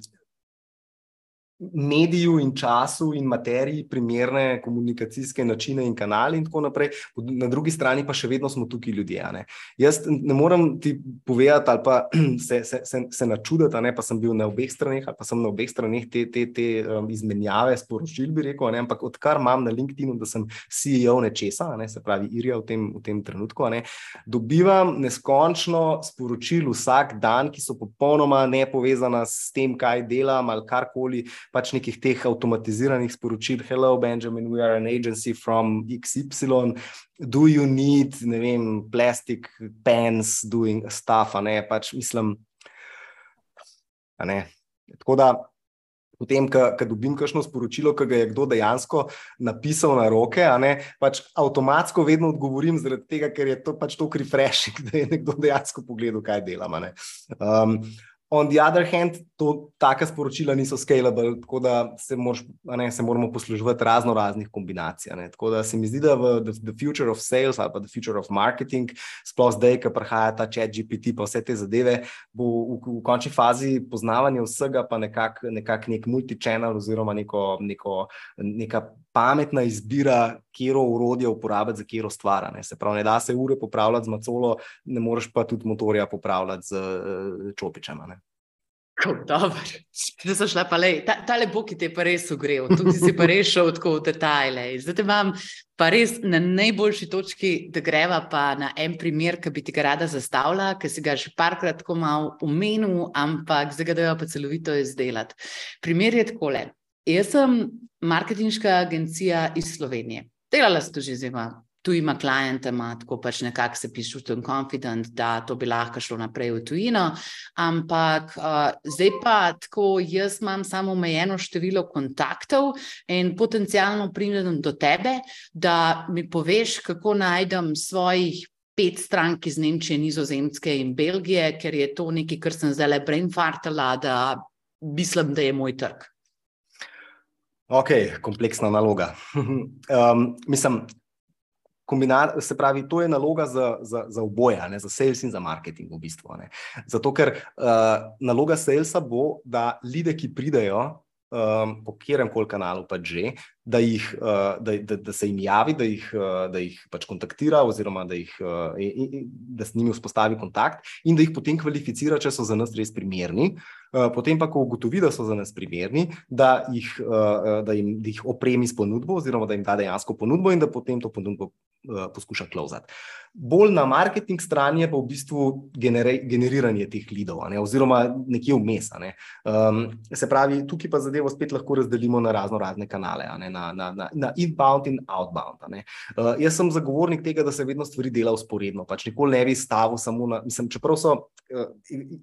mediju in času in materiji primerne komunikacijske načine in kanale in tako naprej, na drugi strani pa še vedno smo tukaj ljudje. Ne. Jaz ne morem ti povedati ali pa se, se, se, se načuditi, ne, pa sem bil na obeh straneh ali pa sem na obeh straneh te, te, te um, izmenjave sporočil, bi rekel, ne, ampak odkar imam na LinkedInu, da sem CEO nečesa, ne, se pravi Irija v tem, v tem trenutku, ne, dobivam neskončno sporočil vsak dan, ki so popolnoma nepovezana s tem, kaj delam ali karkoli, pač nekih teh avtomatiziranih sporočil, hello, Benjamin, we are an agency from XY. Do you need, ne vem, plastic pens doing stuff, a ne pač mislim. Ne. Tako da, potem, ko dobim kakšno sporočilo, ki ga je kdo dejansko napisal na roke, ne, pač avtomatsko vedno odgovorim, zaradi tega, ker je to pač to refreshing, da je nekdo dejansko pogledal, kaj delam. Um, On the other hand, to, take sporočila niso scalable, tako da se, moraš, ne, se moramo posluževati razno raznih kombinacij. Ne. Tako da se mi zdi, da v the, the future of sales ali pa the future of marketing, sploh zdaj, ko prihaja ta chat GPT, pa vse te zadeve, bo v, v končni fazi poznavanje vsega, pa nekako nekak nek multi-channel oziroma neko, neko, neka pametna izbira, kero urodje uporabiti za kero stvar. Se pravi, ne da se ure popravljati z macolo, ne moreš pa tudi motorja popravljati z uh, čopičem. Dobro, da so šla pa le, ta, ta lepo, ki te je pa res ugrel, tudi si pa res šel tako v detajle. Zdaj te imam pa res na najboljši točki, da greva pa na en primer, ki bi ti ga rada zastavila, ki si ga že parkrat tako malo umenil, ampak zdaj ga dajo pa celovito izdelati. Primer je takole. Jaz sem marketinška agencija iz Slovenije. Delala sem to že zima, tu ima kliente, ima tako pač nekako se piše, da je confident, da to bi lahko šlo naprej v tujino. Ampak uh, zdaj pa tako, jaz imam samo omejeno število kontaktov in potencialno pridem do tebe, da mi poveš, kako najdem svojih. Pet strank iz Nemčije, Nizozemske in Belgije, ker je to nekaj, kar sem zdaj le brainfartala, da mislim, da je moj trg. Ok, kompleksna naloga. um, mislim, kombinar, se pravi, to je naloga za, za, za oboje, ne, za sales in za marketing v bistvu. Ne. Zato, ker uh, naloga salesa bo, da ljudje, ki pridejo, um, po katerem koli kanalu pač že, da, jih, uh, da, da, da se jim javi, da jih, uh, da jih pač kontaktira, oziroma da, jih, uh, da s njimi vzpostavi kontakt in da jih potem kvalificira, če so za nas res primerni. Potem pa, ko ugotovi, da so za nas primerni, da jih, da jim, da jih opremi s ponudbo, oziroma da jim da dejansko ponudbo in da potem to ponudbo poskuša klozati. Bolj na marketing strani je pa v bistvu generiranje teh lidov, ne, oziroma nekje vmes. Ne. Um, se pravi, tukaj pa zadevo spet lahko razdelimo na razno razne kanale, ne, na, na, na, na inbound in outbound. Uh, jaz sem zagovornik tega, da se vedno stvari dela usporedno. Pač nikoli ne bi stavil samo na. Mislim, čeprav so uh,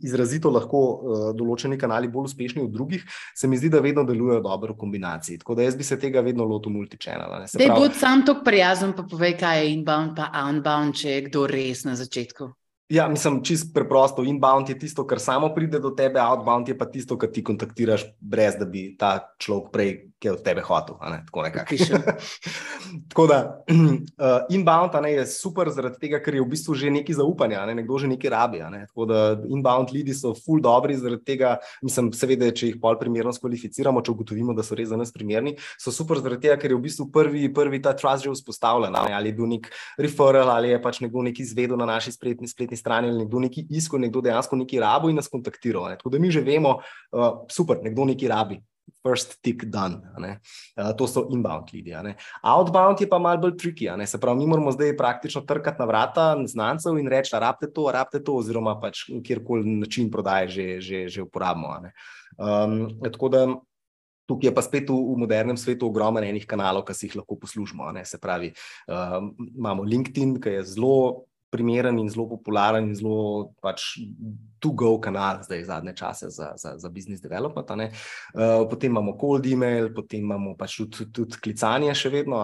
izrazito lahko uh, določeni kanali bolj uspešni od drugih, se mi zdi, da vedno delujejo dobro v kombinaciji. Tako da jaz bi se tega vedno lotil multichannel. Zdaj, prav... bodi sam tako prijazen, pa povej, kaj je inbound, pa outbound če je kdo res na začetku? Ja, mislim, čisto preprosto. Inbound je tisto, kar samo pride do tebe, outbound je pa tisto, kar ti kontaktiraš, brez da bi ta človek prej ki je od tebe hotel. Tako, Tako da uh, inbound ne, je super, zaradi tega, ker je v bistvu že nekaj zaupanja, ne, nekdo že nekaj rabi. Ne. Tako da inbound ljudi so full dobri, zaradi tega, mislim, seveda, če jih pol primerno skvalificiramo, če ugotovimo, da so res za nas primerni, so super, zaradi tega, ker je v bistvu prvi, prvi ta trust že vzpostavljen. Ne, ali je bil nek referral, ali je pač nekdo nekaj izvedel na naši spletni, spletni strani, ali nekdo nekaj iskal, nekdo dejansko nekaj rabo in nas kontaktiral. Ne. Tako da mi že vemo, uh, super, nekdo nekaj rabi first tick done. Uh, to so inbound ljudi. Outbound je pa malo bolj tricky. Se pravi, mi moramo zdaj praktično trkati na vrata znancev in reči, rabite to, rabite to, oziroma pač kjerkoli način prodaje že, že, že uporabimo. Um, tako da. Tukaj je pa spet v, v modernem svetu ogromno enih kanalov, ki si jih lahko poslužimo. Se pravi, um, imamo LinkedIn, ki je zelo primeren in zelo popularen in zelo pač to-go kanal zdaj zadnje čase za, za, za business development. Uh, potem imamo cold email, potem imamo pač tudi, tudi klicanje še vedno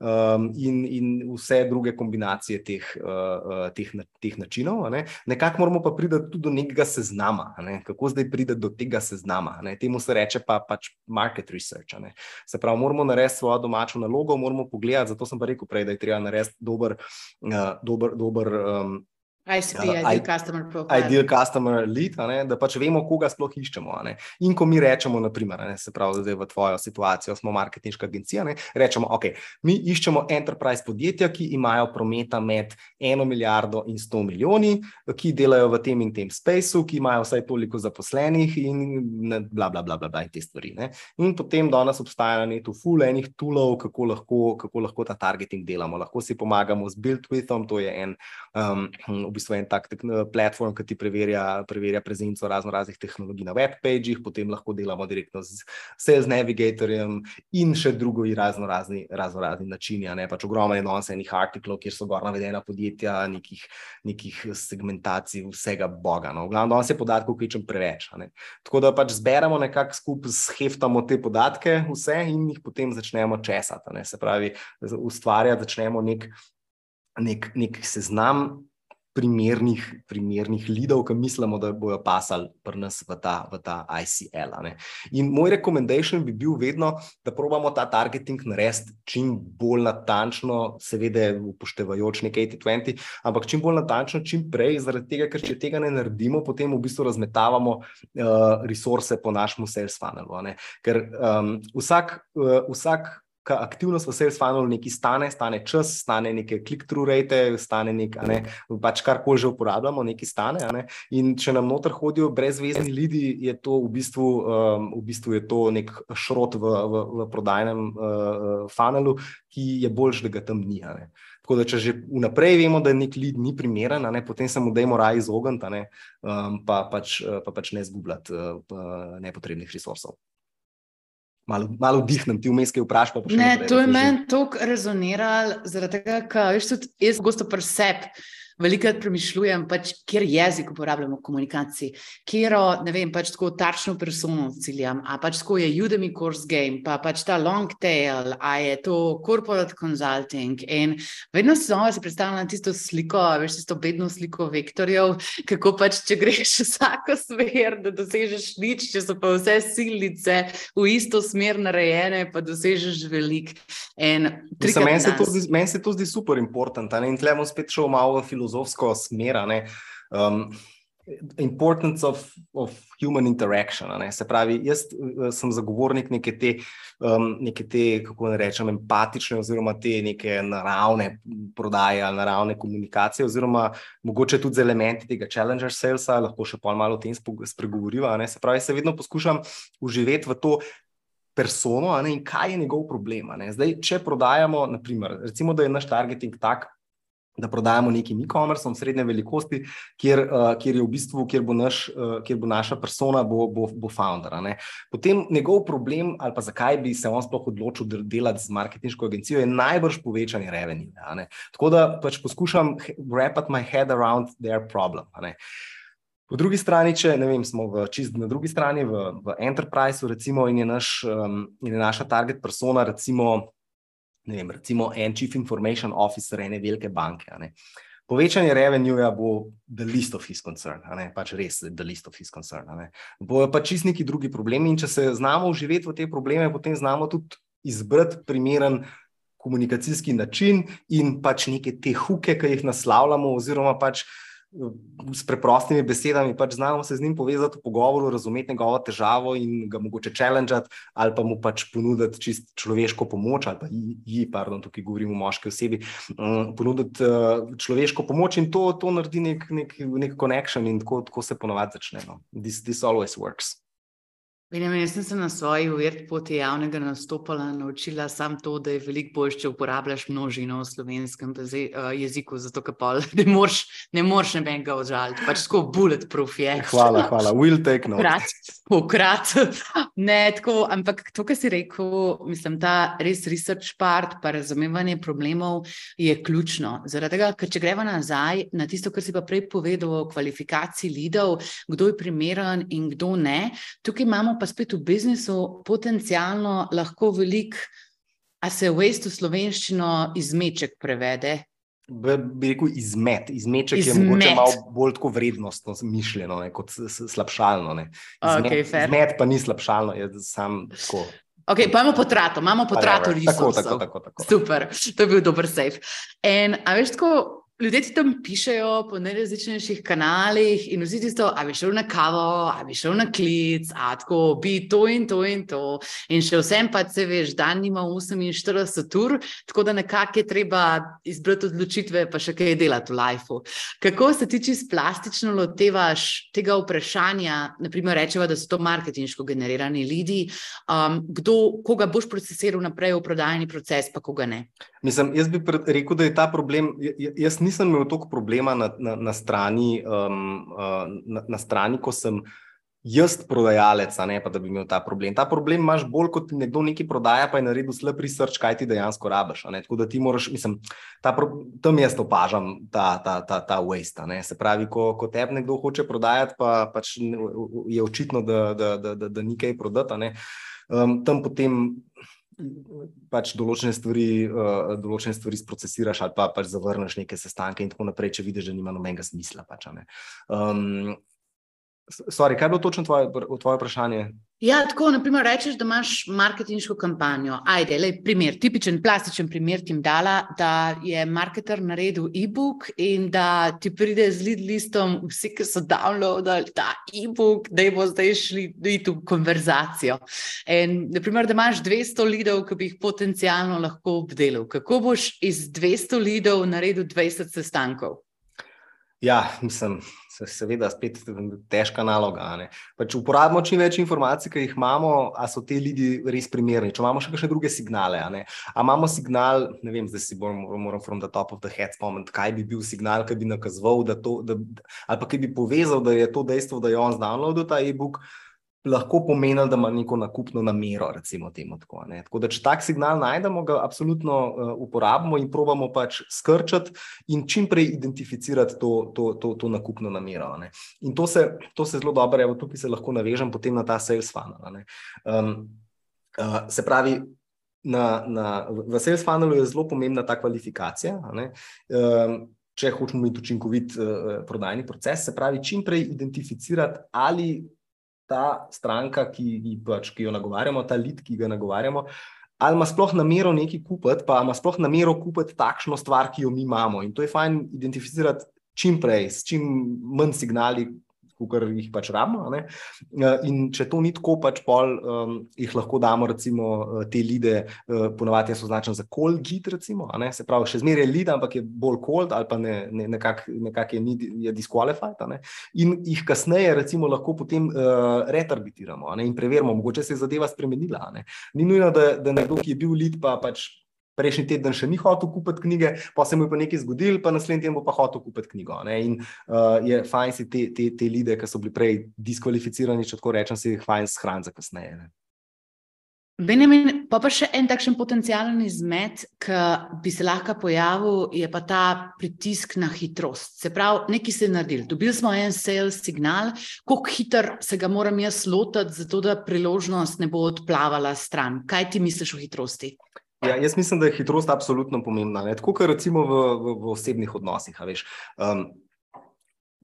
um, in, in vse druge kombinacije teh, uh, teh, teh načinov. Ne? Nekako moramo pa priti tudi do nekega seznama. Ne? Kako zdaj priti do tega seznama? Ne? Temu se reče pa pač market research. Ne? Se pravi, moramo narediti svojo domačo nalogo, moramo pogledati, zato sem pa rekel prej, da je treba narediti dober, uh, dober, dober um, ICP, uh, ideal customer profile. Ideal customer lead, ne, da pač vemo, koga sploh iščemo. In ko mi rečemo, naprimer, ne, se pravi, da je v tvojo situacijo, smo marketinška agencija, ne, rečemo, ok, mi iščemo enterprise podjetja, ki imajo prometa med eno milijardo in sto milijoni, ki delajo v tem in tem spaceu, ki imajo vsaj toliko zaposlenih in bla, bla, bla, bla, bla in te stvari. Ne. In potem danes obstaja na netu full enih toolov, kako lahko, kako lahko ta targeting delamo. Lahko si pomagamo z BuildWithom, to je en um, bistvu en tak platform, ki ti preverja, preverja prezenco razno raznih tehnologij na web pageh, potem lahko delamo direktno z Sales Navigatorjem in še drugo in razno razni, razno razni načini. Pač ogromno je danes enih artiklov, kjer so gor navedena podjetja, nekih, nekih segmentacij, vsega boga. No. V glavnem, danes je podatkov, ki čem preveč. Tako da pač zberemo nekako skupaj, heftamo te podatke, vse in jih potem začnemo česati. Se pravi, ustvarjati začnemo nek. Nek, nek seznam primernih, primernih lidov, ki mislimo, da bojo pasali pri nas v ta, v ta ICL. In moj rekomendation bi bil vedno, da probamo ta targeting narediti čim bolj natančno, seveda upoštevajoč nekaj 80-20, ampak čim bolj natančno, čim prej, zaradi tega, ker če tega ne naredimo, potem v bistvu razmetavamo uh, resurse po našem sales funnelu. Ker um, vsak, uh, vsak aktivnost v sales funnelu nekaj stane, stane čas, stane neke click-through rate, stane nekaj, ne, pač kar koli že uporabljamo, nekaj stane. Ne, in če nam noter hodijo brezvezni ljudi, je to v bistvu, um, v bistvu je to nek šrot v, v, v prodajnem uh, funnelu, ki je boljš, da ga tam ni. Tako da, če že vnaprej vemo, da nek lead ni primeren, ne, potem se mu dajmo raje izogniti, um, pa, pač, pa pač ne zgubljati uh, nepotrebnih resursov malo, malo dihnem, ti vmes kaj vprašaj. Ne, to je meni tako rezoniralo, zaradi tega, ker jaz gosto presep velikokrat premišljujem, pač, kjer jezik uporabljamo v komunikaciji, kjer ne vem, pač tako tarčno persono ciljam, a pač tako je Udemy course game, pa pač ta long tail, a je to corporate consulting. In vedno znova se predstavljam tisto sliko, veš, tisto bedno sliko vektorjev, kako pač, če greš vsako smer, da dosežeš nič, če so pa vse silice v isto smer narejene, pa dosežeš velik. Meni se, men se to zdi super important, in tle bom spet šel malo v filozofijo filozofsko smer. Um, importance of, of human interaction. Se pravi, jaz uh, sem zagovornik neke te, um, neke te, kako ne rečem, empatične, oziroma te neke naravne prodaje ali naravne komunikacije, oziroma mogoče tudi z elementi tega challenger salesa, lahko še pol malo o tem spregovoriva. Se pravi, se vedno poskušam uživeti v to. Persono, ne, in kaj je njegov problem? Zdaj, če prodajamo, naprimer, recimo, da je naš targeting tak, da prodajamo nekim e-commerceom srednje velikosti, kjer, uh, kjer je v bistvu, kjer bo, naš, uh, kjer bo naša persona, bo, bo, bo founder. Potem njegov problem, ali pa zakaj bi se on sploh odločil delati z marketinško agencijo, je najbrž povečanje revenue. Tako da pač poskušam wrap my head around their problem. Po drugi strani, če ne vem, smo v čist na drugi strani, v, v enterpriseu, recimo, in je, naš, um, in je naša target persona, recimo, ne vem, recimo en chief information officer ene velike banke. Povečanje revenueja bo the least of his concern, pač res the least of his concern. Bojo pa čist neki drugi problemi in če se znamo uživeti v te probleme, potem znamo tudi izbrati primeren komunikacijski način in pač neke te huke, ki jih naslavljamo oziroma pač s preprostimi besedami, pač znamo se z njim povezati v pogovoru, razumeti njegovo težavo in ga mogoče challengati, ali pa mu pač ponuditi čist človeško pomoč, ali pa ji, pardon, tukaj govorim o moški osebi, um, ponuditi uh, človeško pomoč in to, to naredi nek, nek, nek connection in tako, tako se ponovadi začne. No. This, this always works. Benjamin, jaz sem se na svoji uvirt poti javnega nastopala naučila samo to, da je veliko bolje, če uporabljaš množino v slovenskem eh, jeziku, zato ker pa ne moreš ne moreš nebenga odžaliti, pač tako bulletproof je. Hvala, hvala, will take note. Pokrat, ne tako, ampak to, kar si rekel, mislim, ta res research part, pa razumevanje problemov je ključno. Zaradi tega, ker če greva nazaj na tisto, kar si pa prej povedal o kvalifikaciji lidov, kdo je primeren in kdo ne, tukaj imamo pa pa spet v biznisu potencialno lahko velik, a se v estu slovenščino izmeček prevede. Bi, bi rekel izmet. Izmeček izmet. je morda malo bolj tako vrednostno mišljeno, ne, kot slabšalno. Ne. Izmet, okay, izmet pa ni slabšalno, je sam tako. Ok, pa imamo potrato, imamo potrato risov. Tako, tako, tako, tako. Super, to je bil dober safe. In, a veš, tako, Ljudje ti tam pišejo po najrazličnejših kanalih in vsi ti to, a bi šel na kavo, a bi šel na klic, a tako bi to in to in to. In še vsem pa se veš, dan ima 48 ur, tako da nekako je treba izbrati odločitve, pa še kaj delati v lifeu. Kako se ti čisto plastično lotevaš tega vprašanja, naprimer rečeva, da so to marketinško generirani ljudi, um, kdo, koga boš procesiral naprej v prodajni proces, pa koga ne? Mislim, jaz bi rekel, da je ta problem. Jaz nisem imel toliko problema na, na, na, strani, um, uh, na, na strani, ko sem jaz prodajalec, ne pa da bi imel ta problem. Ta problem imaš bolj kot nekdo nekaj prodaja, pa je naredil slab research, kaj ti dejansko rabiš. Da ti moraš, mislim, ta, tam jaz opažam ta, ta, ta, ta waste. Se pravi, ko, ko te nekdo hoče prodajati, pa pač je očitno, da, da, da, da, da ni kaj prodati. Um, tam potem pač določene stvari, uh, določene stvari sprocesiraš, ali pa pač zavrneš neke sestanke, in tako naprej, če vidiš, da nima nobenega smisla. Pač, um, sorry, kaj je bilo točno tvoje, tvoje vprašanje? Ja, tako, naprimer, rečeš, da imaš marketinško kampanjo. Ajde, le primer, tipičen, plastičen primer ti dala, da je marketer naredil e-book in da ti pride z lead listom vsi, ki so downloadili ta e-book, da bo zdaj šli v konverzacijo. In, naprimer, da imaš 200 lidov, ki bi jih potencialno lahko obdelal. Kako boš iz 200 lidov naredil 20 sestankov? Ja, mislim seveda spet težka naloga. Pač uporabimo čim več informacij, ki jih imamo, a so te ljudi res primerni. Če imamo še kakšne druge signale, a, a imamo signal, ne vem, zdaj si bom, moram from the top of the head spomniti, kaj bi bil signal, ki bi nakazoval, da to, da, ali pa ki bi povezal, da je to dejstvo, da je on zdownloadil ta e-book lahko pomenili, da ima neko nakupno namero. Temu, tako, tako da, če tak signal najdemo, ga absolutno uh, uporabimo in probamo pač skrčati in čim prej identificirati to, to, to, to nakupno namero. In to se, to se zelo dobro, evo, tukaj se lahko navežem potem na ta sales funnel. Um, uh, se pravi. Na, na, v sales funnelu je zelo pomembna ta kvalifikacija. Um, če hočemo imeti učinkovit uh, prodajni proces, se pravi, čim prej identificirati, ali ta stranka, ki, pač, ki jo nagovarjamo, ta lid, ki ga nagovarjamo, ali ima sploh namero nekaj kupiti, pa ima sploh namero kupiti takšno stvar, ki jo mi imamo. In to je fajn identificirati čim prej, s čim manj signali, kot jih pač rabimo. Uh, in če to ni tako, pač pol um, jih lahko damo, recimo, uh, te lide, uh, ponovadi so označene za cold git, recimo, se pravi, še zmeraj lead, ampak je bolj cold ali pa ne, ne, nekako nekak je, je disqualified. In jih kasneje, recimo, lahko potem uh, retargetiramo in preverimo, mogoče se je zadeva spremenila. Ni nujno, da, da nekdo, ki je bil lead, pa pač prejšnji teden še ni hotel kupiti knjige, pa se mu je pa nekaj zgodilo, pa naslednji teden bo pa hotel kupiti knjigo. Ne? In uh, je fajn si te, te, te lide, ki so bili prej diskvalificirani, če tako rečem, si jih fajn shraniti za kasneje. Ne? Benjamin, pa pa še en takšen potencijalen izmed, ki bi se lahko pojavil, je pa ta pritisk na hitrost. Se pravi, nekaj se je naredil. Dobili smo en sales signal, kako hiter se ga moram jaz lotiti, zato da priložnost ne bo odplavala stran. Kaj ti misliš o hitrosti? Ja, jaz mislim, da je hitrost absolutno pomembna. Ne? Tako kot recimo v, v, v osebnih odnosih. Um,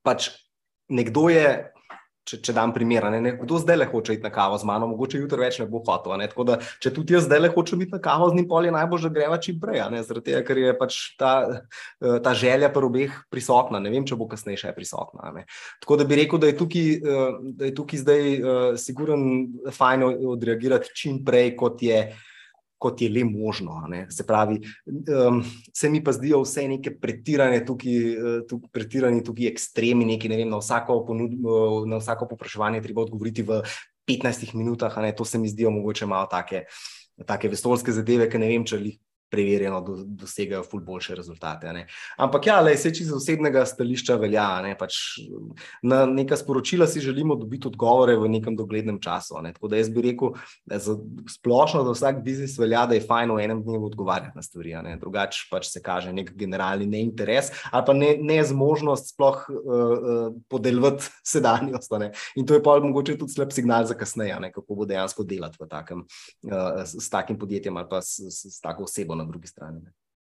pač nekdo je, če, če dam primer, ne? nekdo zdaj le hoče iti na kavo z mano, mogoče jutri več ne bo hotel. Ne? Tako da, če tudi jaz zdaj le hočem iti na kavo z njim, pol je najbolj, da greva čim prej. Zaradi tega, ker je pač ta, eh, ta želja pri obeh prisotna. Ne vem, če bo kasneje še prisotna. Ne? Tako da bi rekel, da je tukaj, eh, da je tukaj zdaj uh, siguren, fajn odreagirati čim prej, kot je kot je le možno. Se pravi, um, se mi pa zdijo vse neke pretirane tukaj, eh, tukaj, pretirane tukaj ekstremi, neki, ne vem, na vsako, ponudbo, na vsako popraševanje treba odgovoriti v 15 minutah. To se mi zdijo mogoče malo take, take vesoljske zadeve, ki ne vem, če jih preverjeno do, dosegajo ful boljše rezultate. Ne. Ampak ja, le se čisto osebnega stališča velja. Ne, pač na neka sporočila si želimo dobiti odgovore v nekem doglednem času. Ne. Tako da jaz bi rekel, za splošno za vsak biznis velja, da je fajn v enem dnevu odgovarjati na stvari. Drugače pač se kaže nek generalni neinteres ali pa ne, nezmožnost sploh uh, podeljevati sedanjost. Ne. In to je pa mogoče tudi slab signal za kasneje, ne, kako bo dejansko delati takem, uh, s, s takim podjetjem ali pa s, s, s tako osebo na drugi strani.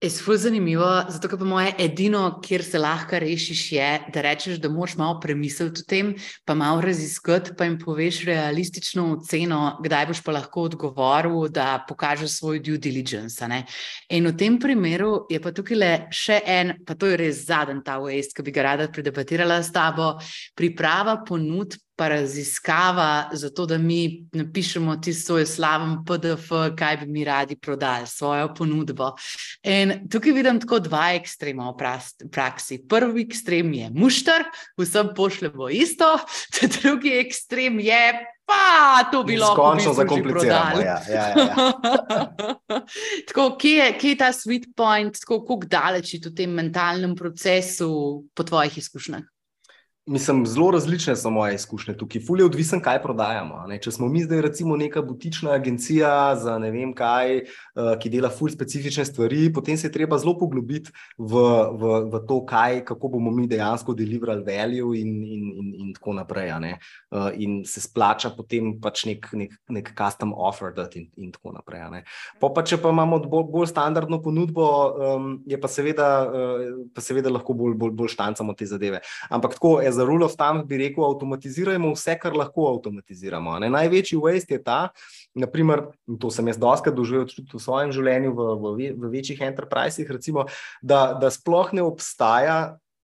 Je zelo zanimivo, zato ker po moje edino, kjer se lahko rešiš, je, da rečeš, da moraš malo premisliti o tem, pa malo raziskati, pa jim poveš realistično oceno, kdaj boš pa lahko odgovoril, da pokažeš svoj due diligence. Ne? In v tem primeru je pa tukaj le še en, pa to je res zadnji ta waste, ki bi ga rada predebatirala s tabo, priprava ponudb pa raziskava, zato da mi napišemo tisto svoj slaven PDF, kaj bi mi radi prodali, svojo ponudbo. In tukaj vidim tako dva ekstrema v praksi. Prvi ekstrem je mušter, vsem pošljemo isto, drugi ekstrem je. Pa, to bi bilo končno zakomplicirano. Ja, ja, ja, ja. tako, kje, je, kje je ta sweet point, kako daleč je v tem mentalnem procesu, po tvojih izkušnjah? Mislim, zelo različne so moje izkušnje tukaj. Ful je odvisen, kaj prodajamo. Ne? Če smo mi zdaj, recimo, neka butična agencija za ne vem kaj, uh, ki dela ful specifične stvari, potem se je treba zelo poglobiti v, v, v to, kaj, kako bomo mi dejansko deliverali value in, in, in, in tako naprej. Uh, in se splača potem pač nek, nek, nek custom offer dati in, in tako naprej. Pa, pa če pa imamo bolj, bolj standardno ponudbo, um, je pa seveda, uh, pa seveda lahko bolj, bolj, bolj štancamo te zadeve. Ampak tako, za rule of thumb bi rekel, avtomatizirajmo vse, kar lahko avtomatiziramo. Ne? Največji waste je ta, naprimer, to sem jaz doskrat doživel tudi v svojem življenju, v, v, v večjih enterprisih, recimo, da, da sploh ne obstaja.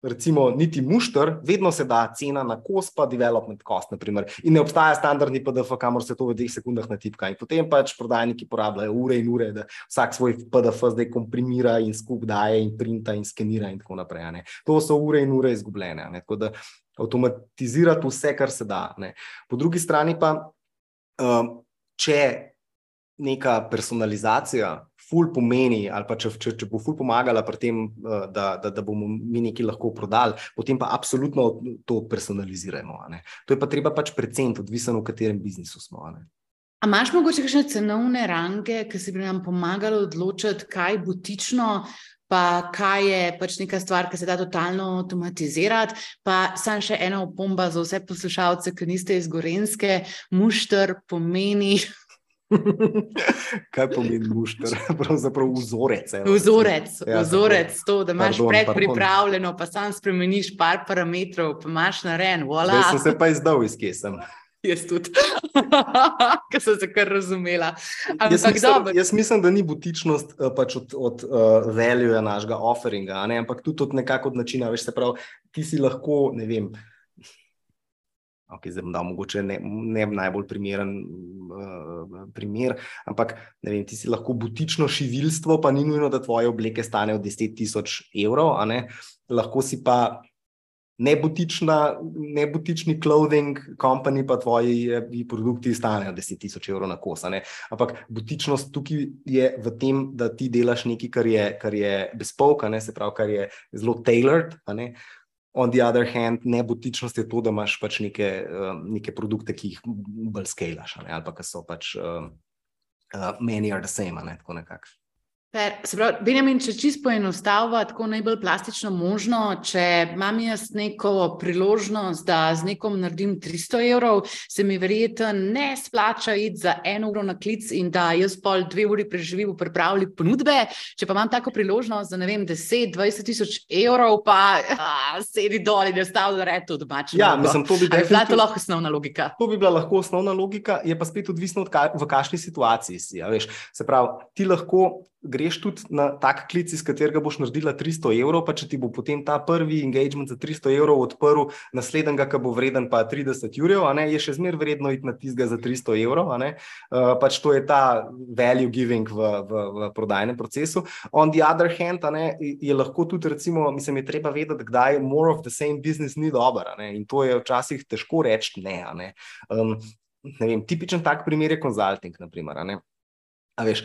Recimo, niti mušter, vedno se da cena na kos, pa development cost, naprimer. in ne obstaja standardni PDF, kamor se to v dveh sekundah natipka. In potem pač prodajniki porabljajo ure in ure, da vsak svoj PDF zdaj komprimira in skup daje in printa in skenira in tako naprej. Ne. To so ure in ure izgubljene. Tako da avtomatizirati vse, kar se da. Ne. Po drugi strani pa, um, če neka personalizacija ful pomeni, ali pa če, če, če bo ful pomagala pri tem, uh, da, da, da bomo mi nekaj lahko prodali, potem pa absolutno to personaliziramo. To je pa treba pač predvsem, odvisno v katerem biznisu smo. A imaš mogoče kakšne cenovne range, ki si bi nam pomagali odločiti, kaj butično pa kaj je pač neka stvar, ki se da totalno avtomatizirati. Pa sam še ena opomba za vse poslušalce, ki niste iz Gorenske, mušter pomeni. Kaj pomeni mušter? Pravzaprav vzorec. Vzorec, ja, vzorec to, da imaš predpripravljeno, pa sam spremeniš par parametrov, pa imaš narejen. Voilà. Jaz sem se pa izdal iz kje sem. Jaz tudi, ki sem se kar razumela. Jaz mislim, jaz mislim, da ni butičnost uh, pač od, od uh, value našega offeringa, ampak tudi od nekako od načina. Veš, se pravi, ti si lahko, ne vem. Okay, zdaj bom dal mogoče ne, ne najbolj primeren uh, primer, ampak vem, ti si lahko butično šivilstvo, pa ni nujno, da tvoje obleke stanejo 10.000 evrov, lahko si pa nebutična, nebutični clothing company, pa tvoji eh, produkti stanejo 10.000 evrov na kos. Ampak butičnost tukaj je v tem, da ti delaš nekaj, kar je, kar je bespoke, se pravi, kar je zelo tailored. On the other hand, nebutičnost je to, da imaš pač neke, uh, neke produkte, ki jih bolj skalaš, ali pa so pač uh, uh, many are the same, ne? tako nekako. Pravi, Benjamin, če čisto poenostavlja, tako najbolj plastično možno, če imam jaz neko priložnost, da z nekom naredim 300 evrov, se mi verjetno ne splača iti za eno uro na klic in da jaz pol dve uri preživim v pripravlji ponudbe. Če pa imam tako priložnost za vem, 10-20 tisoč evrov, pa a, sedi dol in je stav, da reče to domače. Ja, mislim, to bi bila to lahko osnovna logika. To bi bila lahko osnovna logika, je pa spet odvisno od ka, v kakšni situaciji si. Se pravi, ti lahko greš tudi na tak klic, iz katerega boš naredila 300 evrov, pa če ti bo potem ta prvi engagement za 300 evrov odprl, naslednjega, ki bo vreden pa 30 jurjev, je še zmeraj vredno iti na tizga za 300 evrov. Uh, pač to je ta value giving v, v, v prodajnem procesu. On the other hand, ne, je lahko tudi, recimo, mislim, je treba vedeti, kdaj more of the same business ni dobro. In to je včasih težko reči ne. ne. Um, ne vem, tipičen tak primer je konzulting. Naprimer, a veš.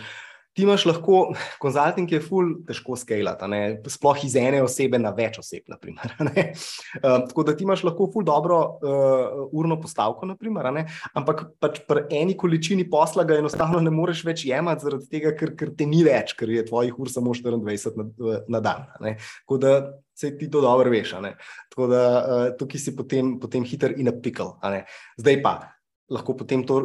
Ti imaš lahko, konzulting je ful, težko skalati, sploh iz ene osebe na več oseb. Naprimer, uh, tako da ti imaš lahko ful dobro uh, urno postavko, naprimer, ampak pač pri eni količini posla ga enostavno ne moreš več jemati, zaradi tega, ker, ker te ni več, ker je tvojih ur samo 24 na, na dan. Tako da se ti to dobro veš. Tako da uh, tukaj si potem, potem hiter in apikal. Zdaj pa lahko potem to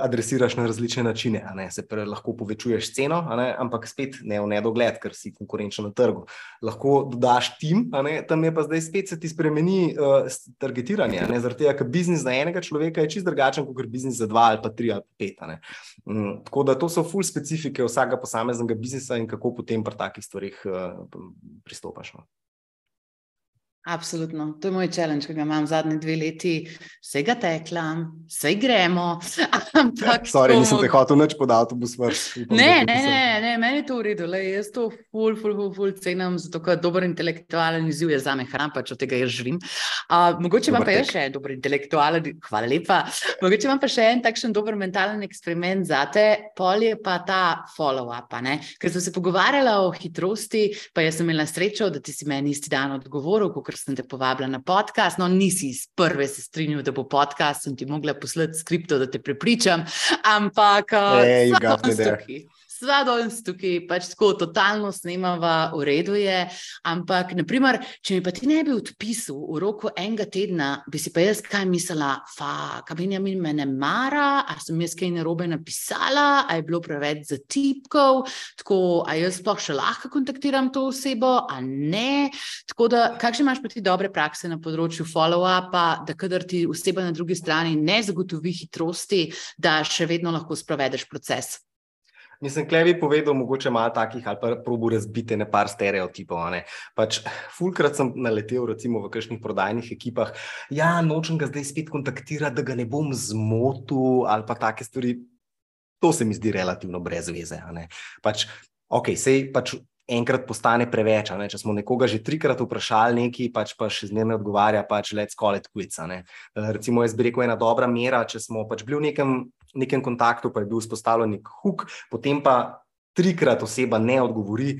adresiraš na različne načine. Se pravi, lahko povečuješ ceno, ampak spet ne v nedogled, ker si konkurenčen na trgu. Lahko dodaš tim, tam je pa zdaj spet se ti spremeni uh, targetiranje. Zaradi tega, ker biznis za enega človeka je čist drugačen kot biznis za dva ali pa tri ali pet. Um, tako da to so full specifike vsakega posameznega biznisa in kako potem pri takih stvarih uh, pristopaš. No. Absolutno, to je moj challenge, ki ga imam zadnji dve leti, vse ga tekla, vse gremo. Ampak, Sorry, nisem te hotel nič podati, bo smrt. Ne, ne, ne, ne, meni je to v redu, le jaz to ful, ful, ful, ful cenim, zato ker dober intelektualen izziv je za me hran, pač od tega jaz živim. Uh, mogoče imam pa še en dober intelektualen, hvala lepa. Mogoče imam pa še en takšen dober mentalen eksperiment za te, pol je pa ta follow-up, ker sem se pogovarjala o hitrosti, pa jaz sem imela srečo, da ti si meni isti dan odgovoril, ker sem te povabila na podcast. No, nisi iz prve se strinjal, da bo podcast, sem ti mogla poslati skripto, da te prepričam, ampak hey, uh, sva danes tukaj, pač tako totalno snemava, v redu je. Ampak, naprimer, če mi pa ti ne bi odpisal v roku enega tedna, bi si pa jaz kaj mislila, fa, kabinja mi ne mara, a sem jaz kaj narobe napisala, a je bilo preveč za tipkov, tako, a jaz sploh še lahko kontaktiram to osebo, a ne. Tako da, kakšne imaš pa ti dobre prakse na področju follow-upa, da kadar ti oseba na drugi strani ne zagotovi hitrosti, da še vedno lahko sprovedeš proces? Mislim, da bi povedal, mogoče malo takih ali pa probu razbite ne par stereotipov. Ne. Pač, fulkrat sem naletel, recimo v kakšnih prodajnih ekipah, ja, nočem ga zdaj spet kontaktirati, da ga ne bom zmotil ali pa take stvari. To se mi zdi relativno brez veze. Pač, ok, sej pač enkrat postane preveč. Če smo nekoga že trikrat vprašali, nekaj pač pa še zmeraj odgovarja, pač let's call it quits. Recimo, jaz bi rekel, ena dobra mera, če smo pač bili v nekem, nekem kontaktu, pa je bil vzpostavljen nek huk, potem pa trikrat oseba ne odgovori,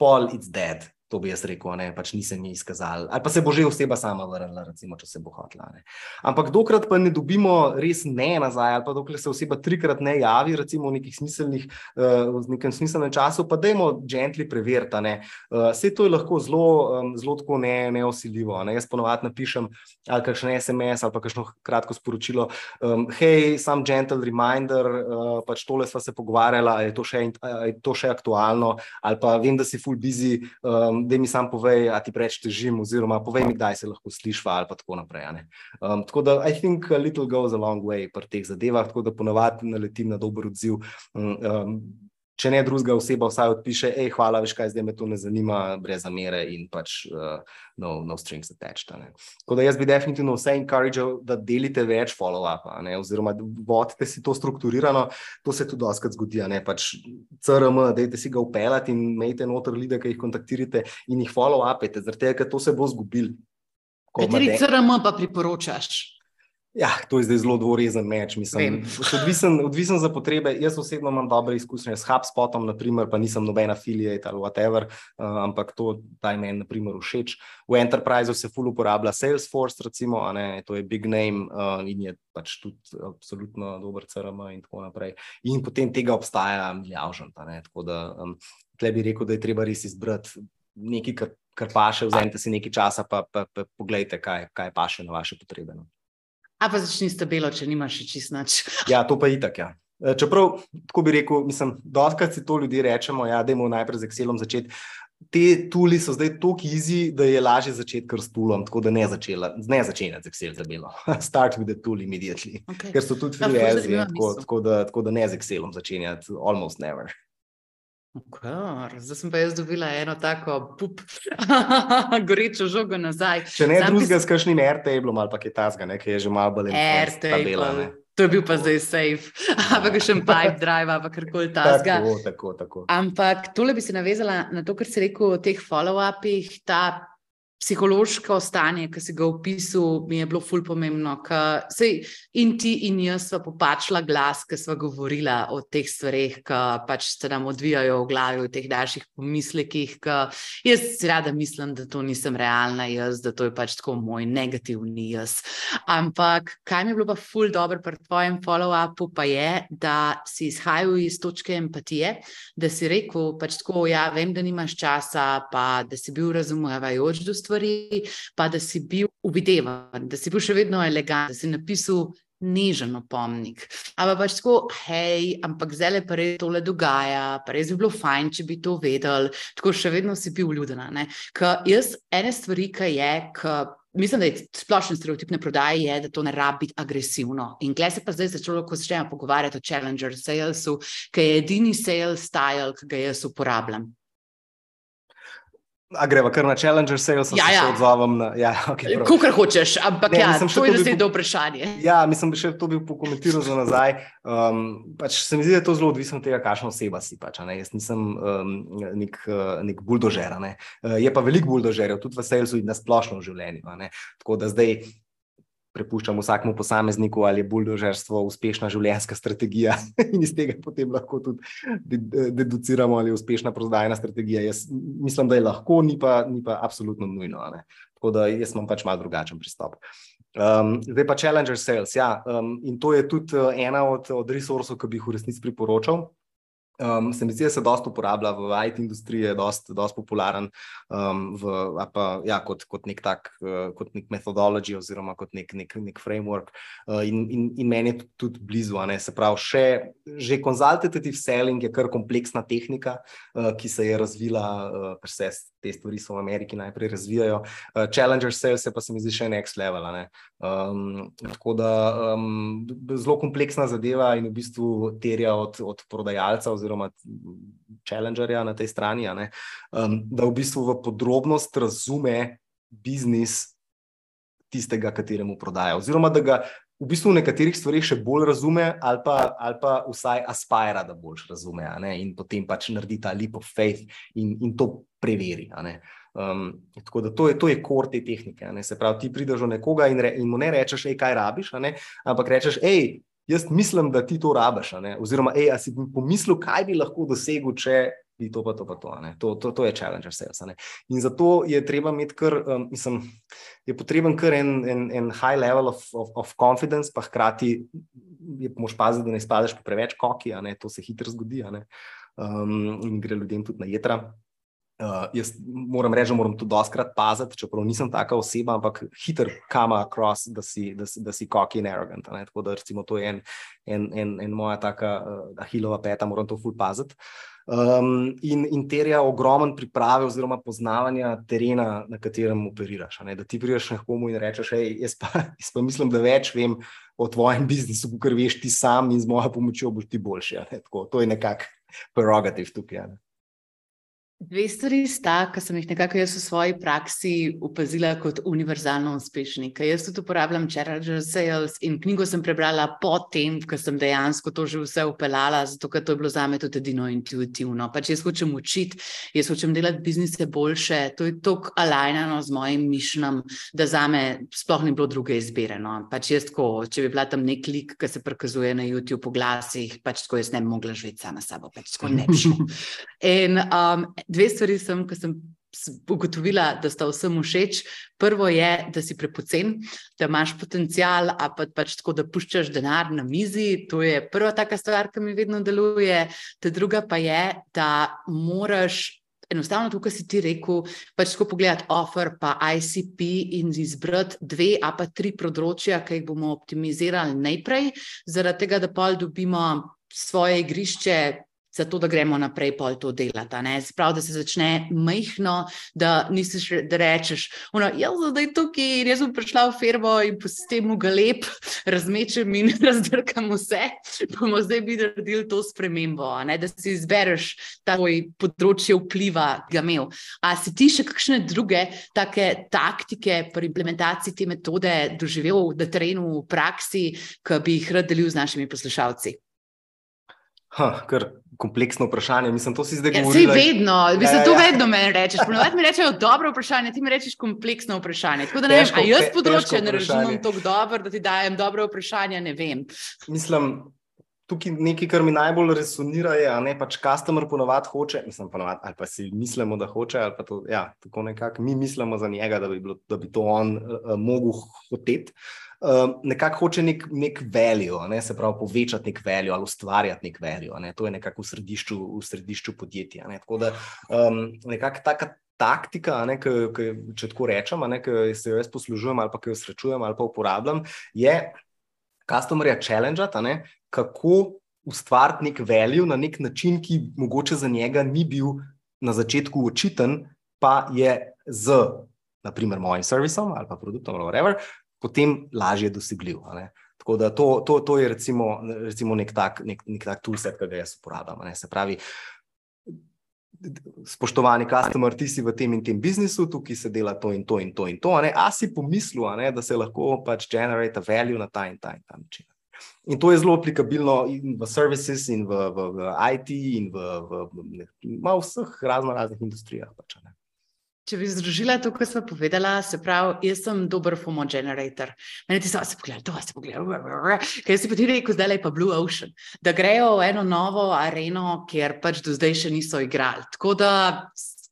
pol it's dead. To bi jaz rekel, ne, pač nisem jih izkazal. Ali pa se bo že oseba sama vrnila, recimo, če se bo hotla. Ne. Ampak dokrat pa ne dobimo res ne nazaj, ali pa dokler se oseba trikrat ne javi, recimo v smiselnih, uh, v nekem smiselnem času, pa dajmo gently preveriti. Uh, eh, vse to je lahko zelo, um, zelo tako ne, neosiljivo. Ne. Jaz ponovadi napišem ali kakšen SMS ali pa kakšno kratko sporočilo. Um, hej, sam gentle reminder, uh, pač tole sva se pogovarjala, je to še, je to še aktualno, ali pa vem, da si full busy. Um, da mi sam povej, a ti preveč težim, oziroma povej mi, kdaj se lahko slišva ali pa tako naprej. Um, tako da, I think a little goes a long way pri teh zadevah, tako da ponovadi naletim na dober odziv. Um, če ne drugega oseba, vsaj odpiše, hej, hvala, veš kaj, zdaj me to ne zanima, brez zamere in pač uh, no, no strings attached. Tako da jaz bi definitivno vse encourageal, da delite več follow-upa, oziroma vodite si to strukturirano, to se tudi doskrat zgodi, ne pač CRM, dajte si ga upeljati in imejte noter ljudi, ki jih kontaktirate in jih follow-upete, zaradi tega, ker to se bo zgubil. Kateri CRM pa priporočaš? Ja, to je zdaj zelo dvorezen meč. Mislim, odvisen, odvisen za potrebe. Jaz osebno imam dobre izkušnje s HubSpotom, naprimer, pa nisem noben affiliate ali whatever, uh, ampak to taj meni naprimer všeč. V Enterpriseu se full uporablja Salesforce, recimo, ne, to je big name uh, in je pač tudi absolutno dober CRM in tako naprej. In potem tega obstaja milijavžant. Tako da um, tle bi rekel, da je treba res izbrati nekaj, kar, kar paše, vzemite si nekaj časa, pa, pa, pa pogledajte, kaj, kaj paše na vaše potrebe. No. A pa začni stabilno, če nimaš še čist nič. ja, to pa je itak. Ja. E, čeprav, tako bi rekel, mislim, da si to ljudje rečemo, ja, da je najprej z Excelom začeti. Te tuli so zdaj tako easy, da je lažje začeti kar s tulom, tako da ne, začela, ne začenjati z Excel za belo. Start with the tool immediately. Okay. Ker so tudi free ja, tako, tako, da, tako da ne z Excelom začenjati, almost never. Kar, zdaj sem pa jaz dobila eno tako pup, gorečo žogo nazaj. Če ne drugega, s kakšnim RTB-om ali pa kaj tasga, ki je že malo bolj RTB. To je bil pa zdaj safe, ampak še en pipe drive, ali karkoli tasga. Tako, tako, tako. Ampak tole bi se navezala na to, kar si rekel o teh follow-upih, ta psihološko stanje, ki si ga opisal, mi je bilo ful pomembno. Sej, in ti in jaz sva popačila glas, ki sva govorila o teh stvareh, ki pač se nam odvijajo v glavi, v teh naših pomislekih. Jaz si rada mislim, da to nisem realna jaz, da to je pač tako moj negativni jaz. Ampak kaj mi je bilo pa ful dobro pri tvojem follow-upu, pa je, da si izhajal iz točke empatije, da si rekel pač tako, ja, vem, da nimaš časa, pa da si bil razumevajoč do stvari stvari, pa da si bil uvidevan, da si bil še vedno elegant, da si napisal nežen opomnik. Ampak pač tako, hej, ampak zdaj le pa res tole dogaja, pa res bi bilo fajn, če bi to vedel, tako še vedno si bil ljuden. Ker jaz ene stvari, ki je, ki. Mislim, da je splošen stereotip na prodaji, je, da to ne rabi biti agresivno. In klej se pa zdaj začelo, ko začnemo pogovarjati o challenger salesu, ki je edini sales style, ki ga jaz uporabljam. A greva kar na Challenger sales, ja, ja. se odzovem na. Ja, okay, Kukor hočeš, ampak ne, ja, to je naslednje vprašanje. Ja, mislim, da bi še to bil pokomentiral za nazaj. Um, pač se mi zdi, da je to zelo odvisno od tega, kakšna oseba si. Pač, Jaz nisem um, nek, uh, nek buldožer. Ne? Uh, je pa veliko buldožerjev, tudi v salesu in na splošno v življenju. Tako da zdaj prepuščam vsakmu posamezniku, ali je buldožerstvo uspešna življenjska strategija, in iz tega potem lahko tudi deduciramo, ali je uspešna prodajna strategija. Jaz mislim, da je lahko, ni pa, ni pa absolutno nujno. Tako da jaz imam pač malo drugačen pristop. Um, zdaj pa Challenger Sales. Ja, um, in to je tudi uh, ena od, od resursov, ki bi jih v resnici priporočal. Um, se mi zdi, da se dosta uporablja v IT industriji, je dosta dost popularen um, v, pa, ja, kot, kot nek tak, uh, kot nek metodology oziroma kot nek, nek, nek framework. Uh, in, in, in meni je tudi blizu. Se pravi, še, že consultative selling je kar kompleksna tehnika, uh, ki se je razvila, uh, vse te stvari so v Ameriki najprej razvijajo. Uh, Challenger sales je pa se mi zdi še next level. Ne? Um, tako da um, zelo kompleksna zadeva in v bistvu terja od, od prodajalca oziroma challengerja na tej strani, um, da v bistvu v podrobnost razume biznis tistega, kateremu prodaja. Oziroma, da ga v bistvu v nekaterih stvarih še bolj razume, ali pa, ali pa vsaj aspira, da bolj razume, in potem pač naredi ta leap of faith in, in to preveri. Um, tako da to je, to je kor te tehnike. Se pravi, ti prideš do nekoga in, re, in mu ne rečeš, hej, kaj rabiš, ampak rečeš, hej, jaz mislim, da ti to rabiš. Oziroma, hej, a si pomislil, kaj bi lahko dosegel, če bi to pa to pa to. To, to, to je challenger sales. In zato je treba imeti kar, um, mislim, je potreben kar en, en, en high level of, of, of confidence, pa hkrati je moš paziti, da ne spadeš preveč koki, to se hitro zgodi. Um, in gre ljudem tudi na jedra. Uh, jaz moram reči, da moram to doskrat paziti, čeprav nisem taka oseba, ampak hiter kama across, da si, da da si cocky in arrogant. Ne? Tako da, recimo, to je en, en, en, en moja taka uh, ahilova peta, moram to ful paziti. Um, in, in terja ogromen priprave oziroma poznavanja terena, na katerem operiraš. Da ti priješ nekomu in rečeš, hej, jaz, pa, jaz pa mislim, da več vem o tvojem biznisu, ker veš ti sam in z mojo pomočjo boš ti boljši. Tako, to je nekako prerogativ tukaj. Ne? Dve stvari sta, ki sem jih nekako jaz v svoji praksi opazila kot univerzalno uspešni. Ker jaz tudi uporabljam Charger Sales in knjigo sem prebrala potem, ko sem dejansko to že vse upeljala, zato ker to je bilo za me tudi edino intuitivno. Pač jaz hočem učiti, jaz hočem delati biznise boljše, to je tako alajnano z mojim mišljenjem, da za me sploh ni bilo druge izbire. No. Pač jaz tako, če bi bila tam nek lik, ki se prikazuje na YouTube v glasih, pač tako jaz ne bi mogla živeti sama sabo, pač tako ne bi šlo. In um, dve stvari sem, ki sem ugotovila, da sta vsem všeč. Prvo je, da si prepocen, da imaš potencial, a pa pač tako, da puščaš denar na mizi. To je prva taka stvar, ki mi vedno deluje. Ta druga pa je, da moraš. Enostavno, tukaj si ti rekel, pač ko pogledaj offer, pa ICP in izbrati dve, a pa tri področja, ki jih bomo optimizirali najprej, zaradi tega, da pa dobimo svoje igrišče, zato da gremo naprej pol to delati. Sprav, da se začne majhno, da nisi da rečeš, ono, jaz sem zdaj tukaj in jaz bom prišla v firmo in po sistemu ga lep razmečem in razdrkam vse, bomo zdaj bi naredili to spremembo, da si izbereš ta tvoj področje vpliva, ga imel. A si ti še kakšne druge take taktike pri implementaciji te metode doživel na terenu v praksi, ki bi jih rad delil z našimi poslušalci? Ha, kar kompleksno vprašanje. Mislim, to si zdaj ja, govoril. Ja, vedno, mislim, ja, ja, to ja. vedno meni rečeš. Ponovadi mi rečejo dobro vprašanje, ti mi rečeš kompleksno vprašanje. Tako da ne težko, vem, a jaz področje ne razumem tako dobro, da ti dajem dobro vprašanje, ne vem. Mislim, tukaj nekaj, kar mi najbolj resonira, je, da pač customer ponovadi hoče, mislim, ponovadi, ali pa si mislimo, da hoče, ali pa to, ja, tako nekako mi mislimo za njega, da bi, bilo, da bi to on uh, mogel hoteti. Ehm, nekako hoče nek, nek value, ne? se pravi, povečati nek value ali ustvarjati nek value. Ne? To je nekako v središču, v središču podjetja. Ne? Tako da um, nekako taka taktika, ne, k, k, če tako rečem, ki se jo jaz poslužujem ali pa ki jo srečujem ali pa uporabljam, je customerja challenge, kako ustvariti nek value na nek način, ki mogoče za njega ni bil na začetku očiten, pa je z. Naprimer, mojim servisom ali pa produktom, ali whatever, potem lažje dosegljiv. Tako da to, to, to je recimo, recimo nek tak, nek, nek tak toolset, ki ga jaz uporabljam. Se pravi, spoštovani customer, ti si v tem in tem biznisu, tukaj se dela to in to in to in to. A si pomislil, da se lahko pač generate value na ta in ta in ta način. In to je zelo aplikabilno in v services, in v, v, v IT, in v, v, v, v vseh razno raznih industrijah. Pač, Če bi združila to, kar smo povedala, se pravi, jaz sem dober FOMO generator. Meni ti so se pogledali, to se pogledali. Kaj si ti rekel, zdaj je pa Blue Ocean, da grejo v eno novo areno, kjer pač do zdaj še niso igrali. Tako da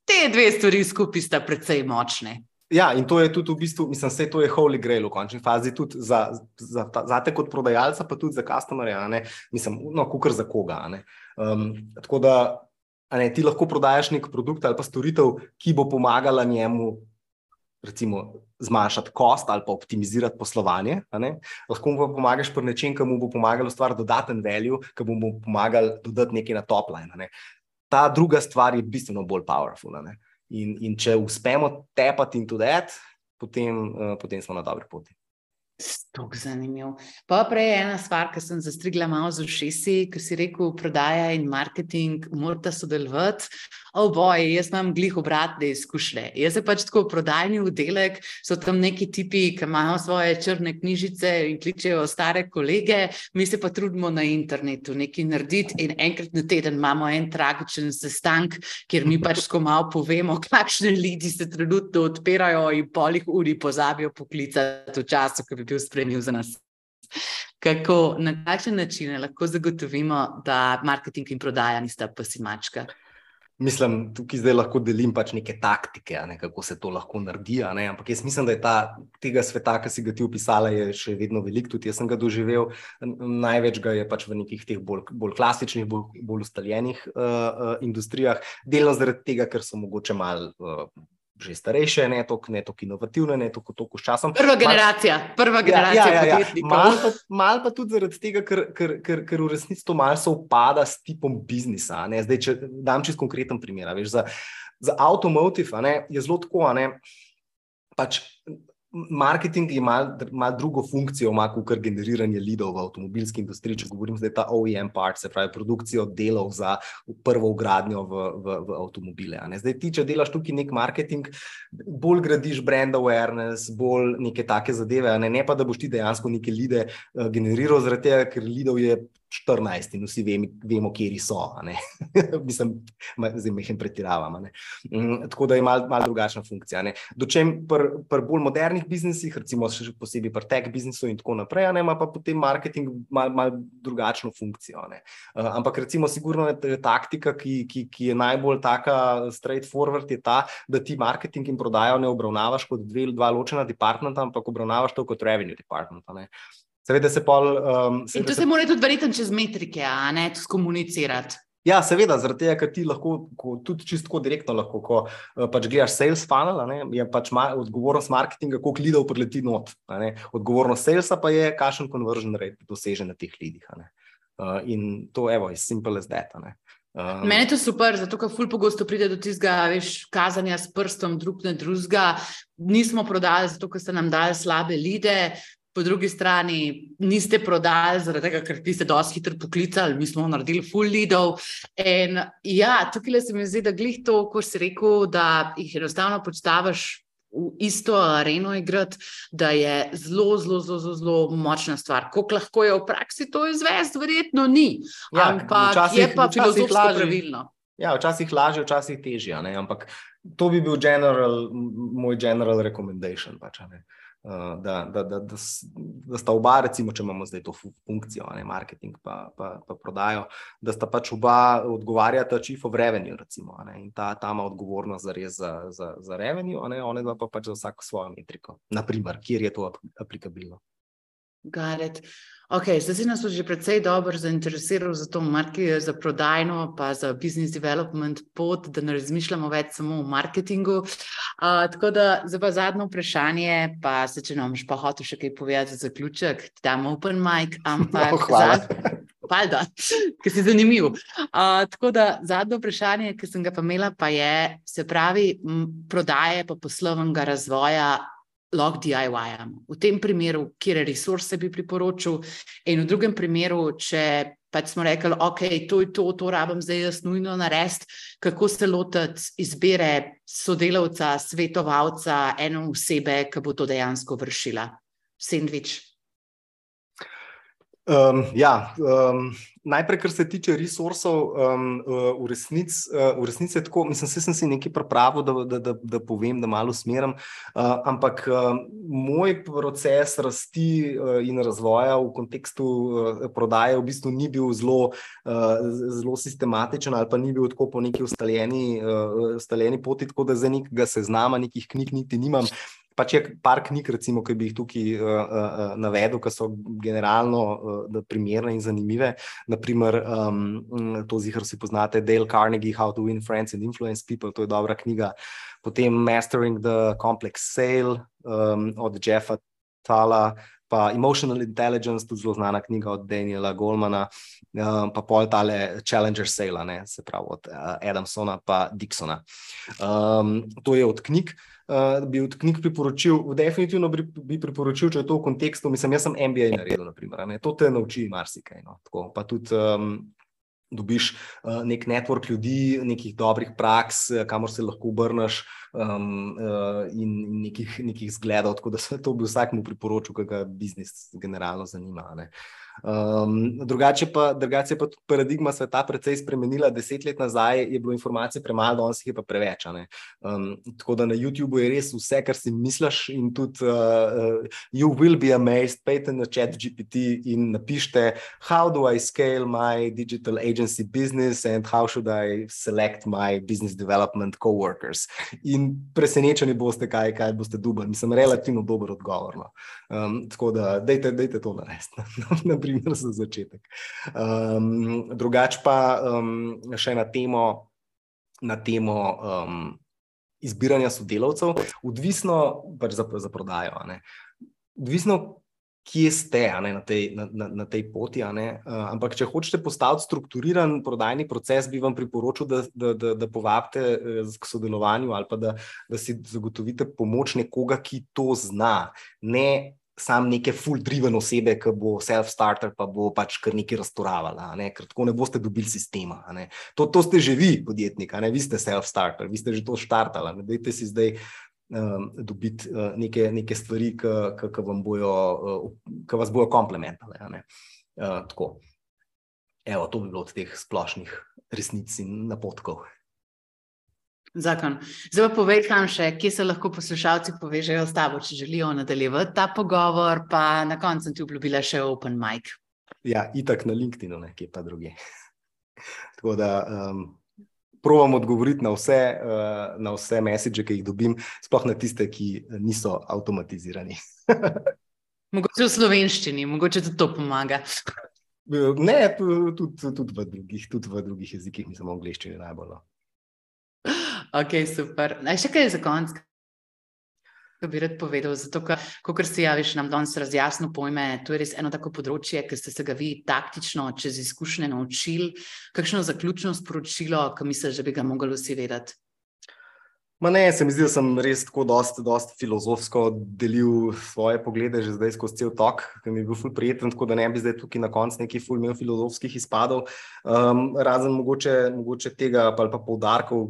te dve stvari skupaj sta precej močne. Ja, in to je tudi v bistvu, mislim, vse to je holy grail v končni fazi, tudi za, za, za te kot prodajalca, pa tudi za customerja, mislim, no, kukar za koga. Um, tako da ne, ti lahko prodajaš nek produkt ali pa storitev, ki bo pomagala njemu. Recimo, zmanjšati kost ali pa optimizirati poslovanje. Lahko mu pa pomagaš pri nečem, ki mu bo pomagalo ustvariti dodaten value, ki bo mu pomagal dodati nekaj na top line. Ta druga stvar je bistveno bolj powerful. In, in če uspemo tepati in tudi that, potem, uh, potem smo na dobri poti. Stok zanimiv. Pa prej ena stvar, ki sem zastrigla malo z ušesi, ki si rekel, prodaja in marketing morata sodelovati. O boj, jaz imam glih obratne izkušnje. Jaz se pač tako prodajni vdelek, so tam neki tipi, ki imajo svoje črne knjižice in kličejo stare kolege, mi se pa trudimo na internetu nekaj narediti in enkrat na teden imamo en tragičen sestank, kjer mi pač tako malo povemo, kakšne ljudi se trenutno odpirajo in polih uri pozabijo poklicati v času, ko bi bil spremljiv za nas. Kako, na kakšen način lahko zagotovimo, da marketing in prodaja nista pasimačka? Mislim, tukaj zdaj lahko delim pač neke taktike, ne, kako se to lahko naredi. Ampak jaz mislim, da je ta, tega sveta, ki si ga ti opisala, še vedno velik. Tudi jaz sem ga doživel. Največ ga je pač v nekih teh bolj, bolj klasičnih, bolj, bolj ustaljenih uh, uh, industrijah. Delno zaradi tega, ker so mogoče malo. Uh, že starejše, ne tako inovativne, ne tako s časom. Prva generacija, mal, prva generacija. Ja, ja, ja, ja. Mal, pa, mal pa tudi zaradi tega, ker, ker, ker, ker v resnici to malce upada s tipom biznisa. Zdaj, če dam čist konkreten primer. Veš, za, za avtomotiv je zelo tako. Pač, marketing ima mal drugo funkcijo, kot generiranje lidov v avtomobilski industriji. Če govorim, da je ta OEM part, se pravi produkcijo delov za prvo ugradnjo v, v, v avtomobile. Zdaj, ti, če delaš tukaj nek marketing, bolj gradiš brand awareness, bolj neke take zadeve, ne, ne pa da boš ti dejansko neke lide uh, generiral, zaradi tega, ker lidov je 14 in vsi vemo, vemo kje so. Mislim, zdaj mehen pretiravam. Mm, tako da je malo mal drugačna funkcija. Dočem pri pr bolj modernih biznisih, recimo še posebej pri tech biznisu in tako naprej, ne, ima pa potem marketing malo mal drugačno funkcijo. Uh, ampak recimo sigurno je taktika, ki, ki, ki je najbolj taka straightforward, je ta, da ti marketing in prodajo ne obravnavaš kot dve, dva ločena departmenta, ampak obravnavaš to kot revenue department. Seveda se pol. Um, seveda In to se, se mora tudi verjetno čez metrike, a ne skomunicirati. Ja, seveda, zaradi tega, ker ti lahko ko, tudi čisto direktno lahko, ko uh, pač gledaš sales funnel, ne, je pač ma, odgovornost marketinga, koliko lidov prileti not. Odgovornost salesa pa je, kakšen conversion rate doseže na teh lidih. Uh, in to evo, je simple as that. Um, Mene je to super, zato ker ful pogosto pride do tistega, veš, kazanja s prstom drug na drugega. Nismo prodali, zato ker ste nam dali slabe lide, po drugi strani niste prodali, zaradi tega, ker ste dosti hitro poklicali, mi smo naredili full leadov. In ja, tukaj se mi zdi, da glih to, ko si rekel, da jih enostavno počtavaš. V isto areno igrati, da je zelo, zelo, zelo, zelo, zelo močna stvar. Kako lahko je v praksi to izvesti, verjetno ni. Ja, ampak včasih, je pa filozofsko pravilno. Ja, včasih lažje, včasih težje. Ampak to bi bil general, moj general recommendation. Pač, Eh, da, da, da, da, da sta oba, recimo, če imamo zdaj to funkcijo, ne marketing, pa, pa, pa prodajo, da sta pač oba odgovarjata chief of revenue, recimo, ne, in ta, ta ima odgovornost za res za, za, za revenue, ne, one pa pač za vsako svojo metriko, naprimer, kjer je to aplikabilno. Garet. Okay, zdaj si nas že precej dobro zainteresiral za to marketing, za prodajno, pa za business development pot, da ne razmišljamo več samo o marketingu. Uh, tako da za pa zadnje vprašanje, pa se če nam pa hotel še kaj povedati za zaključek, ti damo open mic, ampak. No, hvala. Hvala, ker si zanimiv. Uh, tako da zadnje vprašanje, ki sem ga pa imela, pa je, se pravi, prodaje pa poslovnega razvoja lahko DIY-am. V tem primeru, kje resurse bi priporočil, in v drugem primeru, če pač smo rekli, ok, to je to, to rabim zdaj jaz nujno narediti, kako se lotiti izbire sodelavca, svetovalca, eno osebe, ki bo to dejansko vršila. Sandvič. Um, ja, um, najprej, kar se tiče resursov, um, v, resnic, uh, v resnici je tako, mislim, da sem si nekaj pripravil, da, da, da, da povem, da malo smerim. Uh, ampak uh, moj proces rasti uh, in razvoja v kontekstu uh, prodaje v bistvu ni bil zelo, uh, zelo sistematičen ali pa ni bil tako po neki ustaljeni, uh, ustaljeni poti, tako da za nekega seznama nekih knjig niti nimam. Pač je par knjig, recimo, ki bi jih tukaj uh, uh, navedel, ki so generalno uh, primerne in zanimive. Naprimer, um, to zihar si poznate, Dale Carnegie, How to Win Friends and Influence People, to je dobra knjiga. Potem Mastering the Complex Sale um, od Jeffa Tala. Pa Emotional Intelligence, tudi zelo znana knjiga od Daniela Goldmana, um, pa pol tale Challenger Sale, se pravi od uh, Adamsona in Dixona. Um, to je od knjig. Uh, bi od knjig priporočil, definitivno bi priporočil, če je to v kontekstu, mislim, jaz sem MBA naredil, naprimer, ne, to te nauči marsikaj. No, tako, pa tudi um, dobiš uh, nek network ljudi, nekih dobrih praks, kamor se lahko obrneš um, uh, in nekih, nekih zgledov, tako da se to bi vsakmu priporočil, kaj ga biznis generalno zanima. Ne. Um, drugače, pa, drugače pa tudi paradigma sveta precej spremenila. Deset let nazaj je bilo informacij premalo, danes jih je pa preveč. Um, tako da na YouTubu je res vse, kar si misliš, in tudi uh, you will be amazed, pejte na chat GPT in napišite, how do I scale my digital agency business and how should I select my business development coworkers. In presenečeni boste, kaj, kaj boste dubali. Mislim, relativno dober odgovor. No. Um, tako da, dejte, dejte to narediti. primer za začetek. Um, drugač pa um, še na temo, na temo um, izbiranja sodelavcev, odvisno pač za, za prodajo. Odvisno, kje ste ne, na, tej, na, na, na tej poti. Uh, ampak, če hočete postaviti strukturiran prodajni proces, bi vam priporočil, da, da, da, da povabite uh, k sodelovanju ali pa da, da si zagotovite pomoč nekoga, ki to zna. Ne sam neke full-driven osebe, ki bo self-starter, pa bo pač kar nekaj raztoravala, ne? ker tako ne boste dobili sistema. To, to ste že vi, podjetnik, vi ste self-starter, vi ste že to štartali. Ne dajte si zdaj um, dobiti uh, neke, neke stvari, ki uh, vas bojo komplementale. Uh, tako. Evo, to bi bilo od teh splošnih resnic in napotkov. Zakon. Zdaj pa povej, kam še, kje se lahko poslušalci povežejo s tabo, če želijo nadaljevati ta pogovor, pa na koncu ti obljubila še Open Mic. Ja, itak na LinkedIn, nekje pa druge. Tako da um, provam odgovoriti na vse, uh, na vse message, ki jih dobim, sploh na tiste, ki niso avtomatizirani. mogoče v slovenščini, mogoče tudi to pomaga. Ne, tudi, tudi, v drugih, tudi v drugih jezikih, mislim, v angliščini najbolj. No. Ok, super. Naj še kaj za konec, kaj bi rad povedal? Zato, ko si javiš, nam danes razjasno pojme, to je res eno tako področje, ki ste se ga vi taktično, čez izkušnje naučili. Kakšno zaključno sporočilo, ki misliš, da bi ga mogli vsi vedeti? Ma ne, se mi zdi, da sem res tako dosti, dosti filozofsko delil svoje poglede že zdaj skozi cel tok, ki mi je bil ful prijeten, tako da ne bi zdaj tukaj na koncu neki ful imel filozofskih izpadov. Um, razen mogoče, mogoče tega pa pa poudarkov,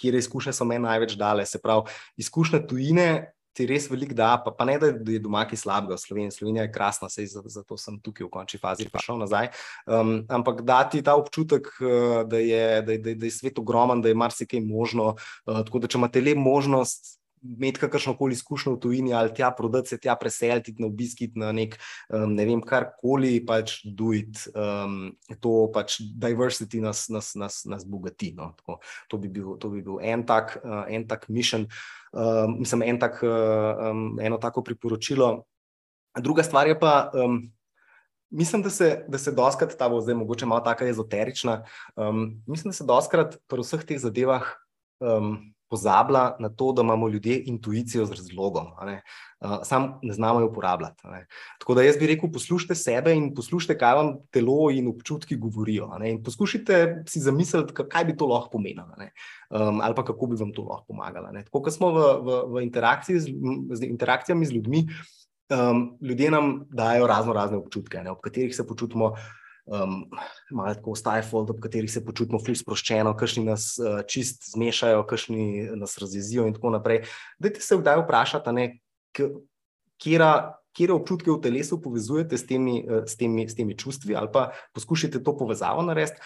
kjer izkušnje so meni največ dale. Se pravi, izkušnje tujine ti res veliko da, pa, pa ne da je doma ki slabega v Sloveniji. Slovenija je krasna, sej, zato sem tukaj v končni fazi prišel nazaj. Um, ampak dati ta občutek, uh, da je, da, je, da je svet ogromen, da je marsikaj možno. Uh, tako da, če imate le možnost imeti kakršno koli izkušnjo v tujini ali tja prodati, se tja preseliti na obisk, na nek, um, ne vem, karkoli, pač duit, um, to pač diversity nas, nas, nas, nas bogati. No. Tako, to, bi bil, to bi bil en tak, uh, en tak mission, um, mislim, en tak, um, eno tako priporočilo. Druga stvar je pa. Um, Mislim, da se, da se doskrat, ta bo zdaj mogoče malo tako ezoterična, um, mislim, da se doskrat pri vseh teh zadevah um, pozablja na to, da imamo ljudje intuicijo z razlogom, ne? Uh, sam ne znamo jo uporabljati. Ne? Tako da jaz bi rekel, poslušajte sebe in poslušajte, kaj vam telo in občutki govorijo. In poskušajte si zamisliti, kaj bi to lahko pomenilo, um, ali pa kako bi vam to lahko pomagalo. Tako kot smo v, v, v interakciji z, z interakcijami z ljudmi, um, ljudje nam dajo razno razne občutke, ne? ob katerih se počutimo um, malo tako stifled, ob katerih se počutimo ful sproščeno, kakšni nas uh, čist zmešajo, kakšni nas razjezijo in tako naprej. Dajte se vdaj vprašati, ne, kjera, kjera občutke v telesu povezujete s temi, uh, s, temi, s temi čustvi ali pa poskušajte to povezavo narediti.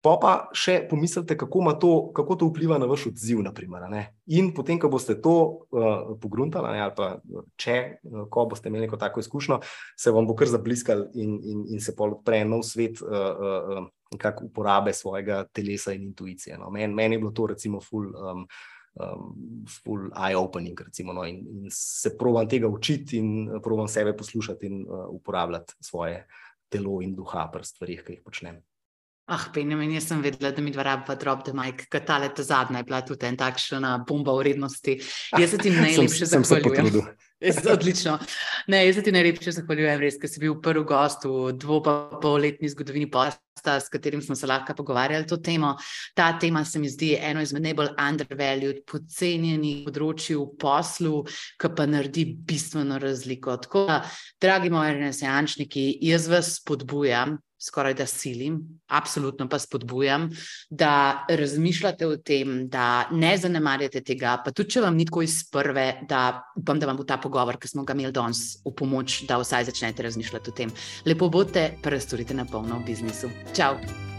Pa pa še pomislite, kako, to, kako to vpliva na vaš odziv. Naprimer, in potem, ko boste to uh, pogruntali, ali pa če, uh, ko boste imeli neko tako izkušnjo, se vam bo kar zabliskal in, in, in se odpre nov svet uh, uh, uporabe svojega telesa in intuicije. No. Meni men je bilo to, recimo, full. Um, Um, full eye-opening, no, in, in se provam tega učiti, in provam sebe poslušati, in uh, uporabljati svoje telo in duha pri stvarih, ki jih počnem. Ah, Benjamin, jaz sem vedela, da mi dva rabva drop the mic, ker ta zadnja je bila tudi en takšna bomba vrednosti. Jaz se ti najlepše zahvaljujem. Odlično. Ne, jaz se ti najlepše zahvaljujem, res, ker si bil prvi gost v dvopolletni zgodovini posta, s katerim smo se lahko pogovarjali to temo. Ta tema se mi zdi eno izmed najbolj undervalued, podcenjenih področji v poslu, ki pa naredi bistveno razliko. Tako da, dragi moji renesančniki, jaz vas spodbujam, skoraj da silim, absolutno pa spodbujam, da razmišljate o tem, da ne zanemarjate tega, pa tudi če vam ni tako iz prve, da upam, da vam bo ta pogovor, ki smo ga imeli danes, v pomoč, da vsaj začnete razmišljati o tem. Lepo bote, pa razstorite na polno v biznisu. Čau!